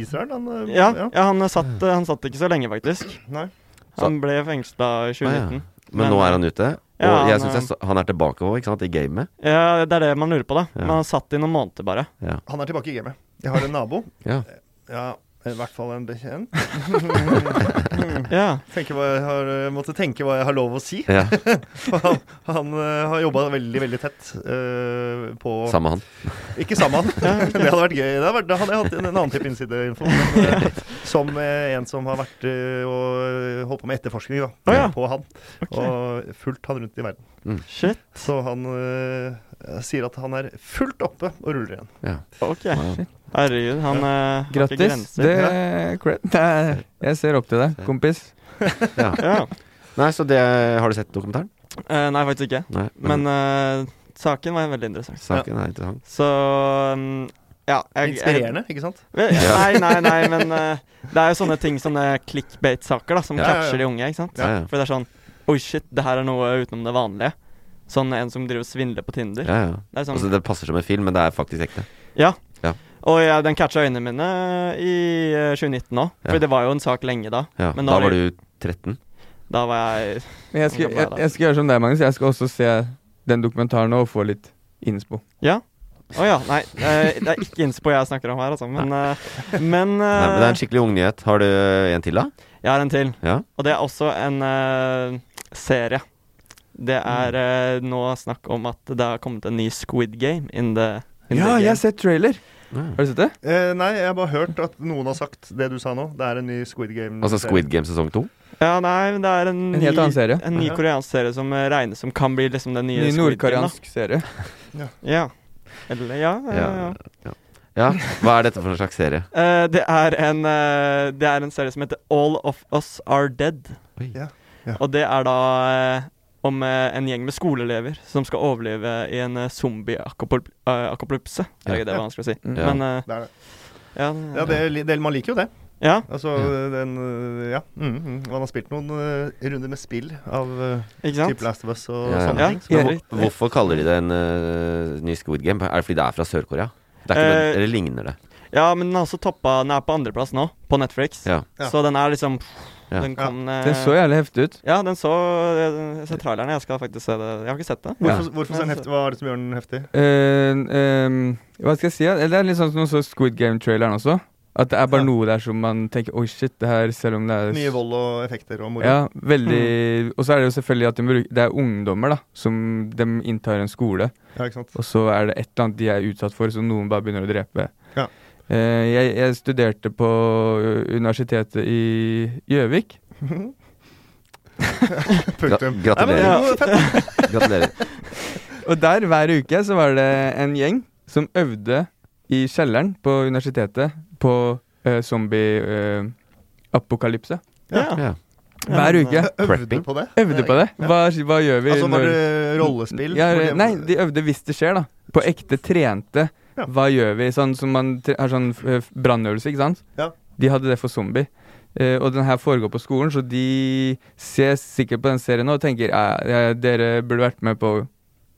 Israel. Han, ja, Ja, ja han, satt, eh, han satt ikke så lenge, faktisk. Nei. Han ble fengsla i 2019. Men nå er han ute, og jeg han syns jeg han er tilbake også, ikke sant, i gamet. Ja, det er det man lurer på, da. Ja. Men han satt i noen måneder bare. Ja. Han er tilbake i gamet. Jeg har en nabo. Ja. I hvert fall en bekjent. Ja. Hva jeg har, eh, måtte tenke hva jeg har lov å si. Ja. Han han eh, har jobba veldig, veldig tett uh, på Samme han. Ikke samme han. det hadde vært gøy. Det hadde, vært, da hadde jeg hatt en, en annen type innsideinfo. eh, Som uh, en som har vært og holdt på med etterforskning da, ah, ja. på han. Og fulgt han rundt i verden. Shit. Så han sier at han er fullt oppe og ruller igjen. Ja. Ok. Wow. Herregud, han ja. har ikke grenser. Det er. Det er, jeg ser opp til deg, kompis. Ja. Ja. Nei, så det Har du sett dokumentaren? Eh, nei, faktisk ikke. Nei. Men eh, saken var veldig interessant. saken er interessant. Så um, ja. Jeg, Inspirerende, ikke sant? Nei, nei, nei, men uh, det er jo sånne ting, sånne clickbait-saker, da, som Ja, ja, ja. catcher de unge, ikke sant. Ja, ja. For det er sånn Oi, shit, det her er noe utenom det vanlige. Sånn en som driver og svindler på Tinder. Ja, ja. Det er sånn Altså, det passer som en film, men det er faktisk ekte. Ja. Ja. Og ja, den catcha øynene mine i eh, 2019 òg. For Ja. det var jo en sak lenge da. Ja. Men da var du 13. Da var jeg Men jeg skal, jeg, jeg skal gjøre som deg, Magnus. Jeg skal også se den dokumentaren nå og få litt innspo. Ja. Å ja. Nei, eh, det er ikke innspo jeg snakker om her, altså. Men, eh, men, Nei, men det er eh, en skikkelig ung nyhet. Har du en til, da? jeg har en til. Ja. Og det er også en uh, serie. Det er uh, nå snakk om at det har kommet en ny Squid Game in the, in Ja, the jeg har sett trailer. Har du sett det? Eh, nei, jeg har bare hørt at noen har sagt det du sa nå. Det er en ny Squid Game. Altså Squid Game sesong to? Ja, nei, men det er en, En helt ny, annen serie. En ny Ja. koreansk serie som eh, regnes som kan bli liksom den nye Ny nordkoreansk serie. ja. Ja. Eller ja. ja, ja. Ja. ja. Hva er dette for en slags serie? Uh, det, er en, uh, det er en serie som heter All of Us Are Dead. Oi. Ja, ja. Og det er da om eh, en gjeng med skoleelever som skal overleve i en uh, zombie-akopolypse. Ja. Er ikke det vanskelig å si? Mm. Ja. Men eh, Det er det. ja, Ja, det, det, man liker jo det. ja. Altså, den Ja. Mm, mm. Man har spilt noen uh, runder med spill av uh, type Last of Us og Ja, ja. sånne Ja. ting. Så hvor- hvorfor kaller de det en uh, ny Squid Game? Er det fordi det er fra Sør-Korea? Er Eh, eller ligner det? Ja, men den er også toppa Den er på andreplass nå, på Netflix. Ja. Ja. Så den er liksom Ja. Den kom ja. Den så jævlig heftig ut. Ja, den så Jeg ser traileren. Jeg skal faktisk se det. Jeg har ikke sett det. Hvorfor, hvorfor så den heftig? Hva er det som gjør den heftig? Uh, ehm, hva skal jeg si? Det er litt sånn som så Squid Game-traileren også. At det er bare Ja. noe der som man tenker Oi, shit, det her Selv om det er Mye vold og effekter og moro. Ja, veldig Og så er det jo selvfølgelig at de bruker, det er ungdommer da som de inntar en skole. Ja, ikke sant? Og så er det et eller annet de er utsatt for, som noen bare begynner å drepe. Eh, jeg, jeg studerte på universitetet i Gjøvik. Punktum. Gratulerer. Gratulerer. Og der hver uke så var det en gjeng som øvde i kjelleren på universitetet på uh, zombie-apokalypse. Ja. Ja. hver uke. Øvde på det? Øvde på det. Hva, hva gjør vi Altså når det rollespill? ja, Nei, de øvde hvis det skjer, da. På ekte trente. Ja. Hva gjør vi? Sånn som man har sånn brannøvelse, ikke sant? Ja. De hadde det for zombie. Uh, og den her foregår på skolen, så de ser sikkert på den serien nå og tenker ja, dere burde vært med på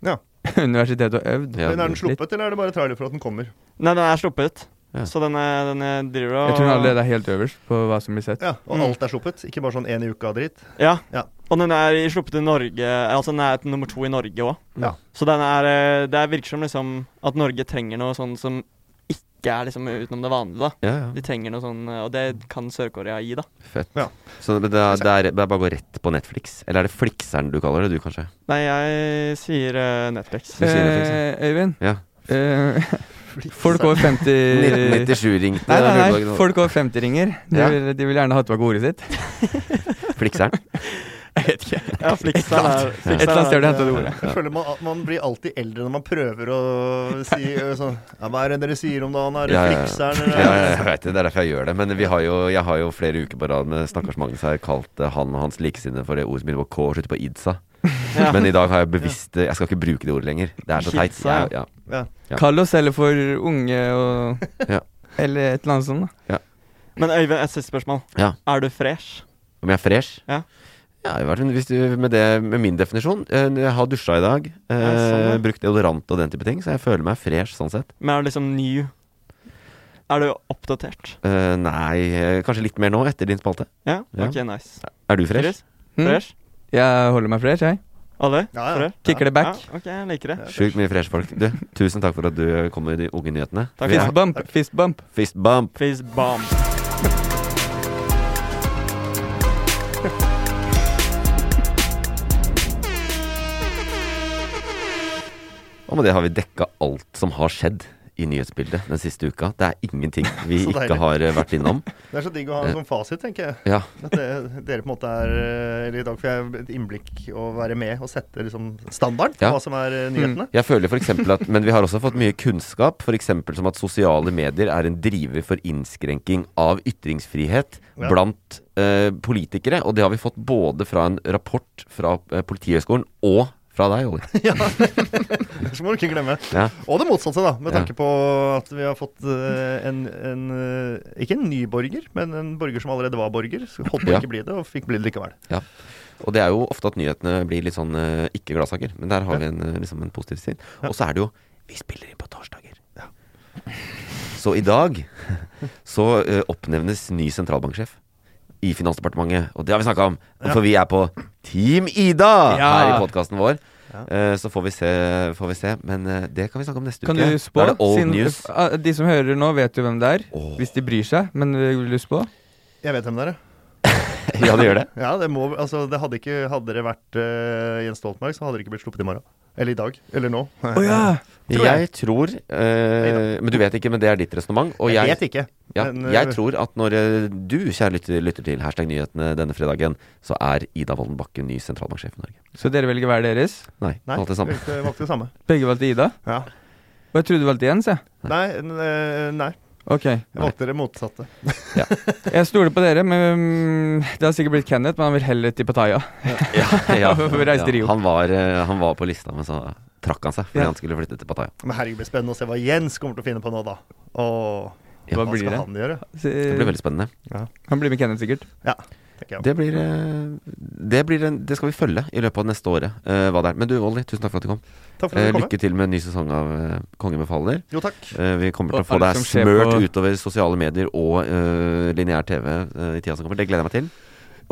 Ja. universitetet og øvd. Ja, Men er den litt. sluppet, eller er det bare trailer for at den kommer? Nei, den er sluppet. Ja. Så den, er driver og Jeg tror den allerede er helt øverst på hva som blir sett. Ja, Og Mm. alt er sluppet? Ikke bare sånn én i uka-dritt? Ja. Ja. Og den er sluppet i Norge Altså den er nummer to i Norge òg. Ja. Så den er eh, Det virker som liksom at Norge trenger noe sånn som ikke er liksom utenom det vanlige, da. Ja, ja. De trenger noe sånn eh, Og det kan Sør-Korea gi, da. Fett. Ja. Så det, det, er, det, er, det er bare å gå rett på Netflix. Eller er det Flixeren du kaller det, du kanskje? Nei, jeg sier uh, Netflix. Du sier Netflix, ja. Eh, Øyvind, Ja. Eh, folk over 50 1997 ringte Nei, nei, nei, folk over 50 ringer. De, Ja. vil, de vil gjerne ha tilbake ordet sitt. Flikseren? Jeg vet ikke. Ja, Flixeren er Et eller annet sted du hentet det ordet. Jeg føler man, man blir alltid eldre når man prøver å si øh, sånn ja, Hva er det dere sier om dagen? Er det Ja, flikseren? Ja, eller- ja, jeg vet det. Det er derfor jeg gjør det. Men vi har jo, jeg har jo flere uker på rad med stakkars Magnus har kalt eh, han og hans likesinnede for det ordet som begynner på K og slutter på idsa. Ja. Men i dag har jeg bevisst Jeg skal ikke bruke det ordet lenger. Det er så teit. Jeg, ja. Ja. Ja. Kall oss heller for unge og Ja. Eller et eller annet sånt. da. Men Øyvind, et siste spørsmål. Ja. Er du fresh? Om jeg er fresh? Ja. Ja, hvis du, med, det, med min definisjon eh, Jeg har dusja i dag. Eh, Ja, sånn, ja. Brukt deodorant og den type ting, så jeg føler meg fresh sånn sett. Men er du liksom ny? Er du oppdatert? Eh, nei, eh, kanskje litt mer nå, etter din spalte. Ja? Ja. Ok, nice. Er du fresh? Fresh? Mm. Fresh? Jeg holder meg fresh, jeg. Alle? Ja, ja. Kicker det back. Ja, ok, jeg liker det. Sjukt mye fresh folk. Du, tusen takk for at du kom med de unge nyhetene. Takk. Vi er- Fist bump, fist bump. Fist bump. Og med det har vi dekka alt som har skjedd i nyhetsbildet den siste uka. Det er ingenting vi ikke har eh, vært innom. Det er så digg å ha en sånn fasit, tenker jeg. Ja. At det, dere på en måte er øh, Eller i dag får jeg et innblikk å være med og sette liksom standard på Ja. hva som er nyhetene. nyhetene. Jeg føler for at Men vi har også fått mye kunnskap. F.eks. som at sosiale medier er en driver for innskrenking av ytringsfrihet Ja. blant eh, politikere. Og det har vi fått både fra en rapport fra eh, Politihøgskolen og fra deg, Ole. ja, så må du ikke glemme. Ja. Og det motsatte, da. Med Ja. tanke på at vi har fått øh, en, en øh, Ikke en ny borger, men en borger som allerede var borger. Så holdt på å Ja. ikke bli det, og fikk bli det likevel. Ja. Og det er jo ofte at nyhetene blir litt sånn eh, ikke gladsaker. Men der har vi en, eh, liksom en positiv. Ja. Og så er det jo Vi spiller inn på torsdager. Så i dag så eh, oppnevnes ny sentralbanksjef i Finansdepartementet. Og det har vi snakka om. Ja. For vi er på Team Ida Ja. her i podkasten vår. Ja. Eh, så får vi se, får vi se. Men eh, det kan vi snakke om neste Kan uke. du spå? Da er det old Siden- news. Ah, De som hører nå, vet jo hvem det er. Oh. Hvis de bryr seg. Men eh, vil du spå? Jeg vet hvem det er, ja, det gjør det. Ja, det må Altså, det hadde ikke Hadde det vært Jens Stoltenberg, så hadde det ikke blitt sluppet i morgen. Eller i dag. Eller nå. Oh, ja! Tror jeg. jeg. tror eh, Men du vet ikke, men det er ditt resonnement. Og jeg, jeg, vet ikke. Ja, men, øh, jeg tror at når eh, du, kjære lytter, lytter til Hashtag nyhetene denne fredagen, så er Ida Wolden Bakke ny sentralbanksjef i Norge. Så dere velger hver deres? Nei, Nei, valgte det samme. valgte det samme. Begge valgte Ida? Ja. Og jeg trodde du valgte Jens, jeg. Nei, øh, nei. Ok. Jeg valgte det motsatte. Jeg stoler på dere, men mm, det har sikkert blitt Kenneth, men han vil heller til Pattaya. Ja, ja, Han, var, eh, han var på lista, men så trakk han seg fordi Ja. han skulle flytte til Pattaya. Men herregud, det blir spennende å se hva Jens kommer til å finne på nå, da. Og Ja, Hva hva skal det? han gjøre? Det blir veldig spennende. Han blir med Kenneth, sikkert. Ja. Det blir, eh, det, blir en, det skal vi følge i løpet av neste året. Uh, hva det er. Men du, Olli, tusen takk for at du kom. Takk for at du kom. lykke til med en ny sesong av uh, Kongen befaler. Jo, takk. Uh, vi kommer til Og å få deg smørt på- utover sosiale medier og uh, lineær TV i tida som kommer. Det gleder jeg meg til.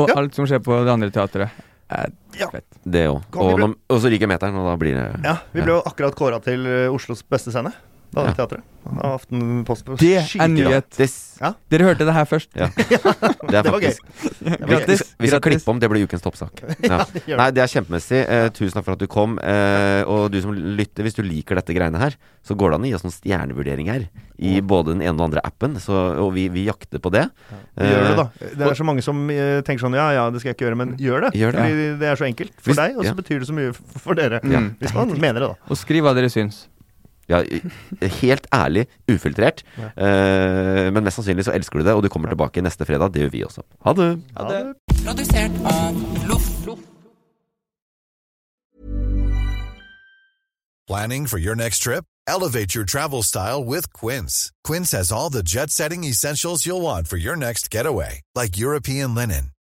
Og Ja. alt som skjer på det andre teatret. Er Ja. fett. Det òg. Og, og så ryker meteren, og da blir det Ja, vi ble jo akkurat kåra til Oslos beste scene. Da Ja. teatret. Aftenposten. Det er nyhet. Ja. Dere hørte det her først. Ja. Det er Det var gøy. Vi, Grattis. vi skal klippe om, det blir ukens toppsak. Ja. Nei, det er kjempemessig. Eh, tusen takk for at du kom. Eh, og du som lytter, hvis du liker dette greiene her, så går det an å gi oss noen stjernevurderinger i både den ene og den andre appen. Så, og vi, vi jakter på det. Eh, Gjør det, da. Eh, Det er så mange som øh, tenker sånn Ja, ja, det skal jeg ikke gjøre, men gjør det. Gjør det. Fordi det er så enkelt for Hvis- deg, og så betyr det så mye for dere. Ja. Hvis man mener det, da. Og skriv hva dere syns. Ja, helt ærlig, ufiltrert. Uh, men mest sannsynlig så elsker du det, og du kommer tilbake neste fredag. Det gjør vi også. Ha det! Ha det. Produsert av Loff. Planning for your next trip? Elevate your travel style with Quince. Quince has all the jet setting essentials you'll want for your next getaway, like European linen,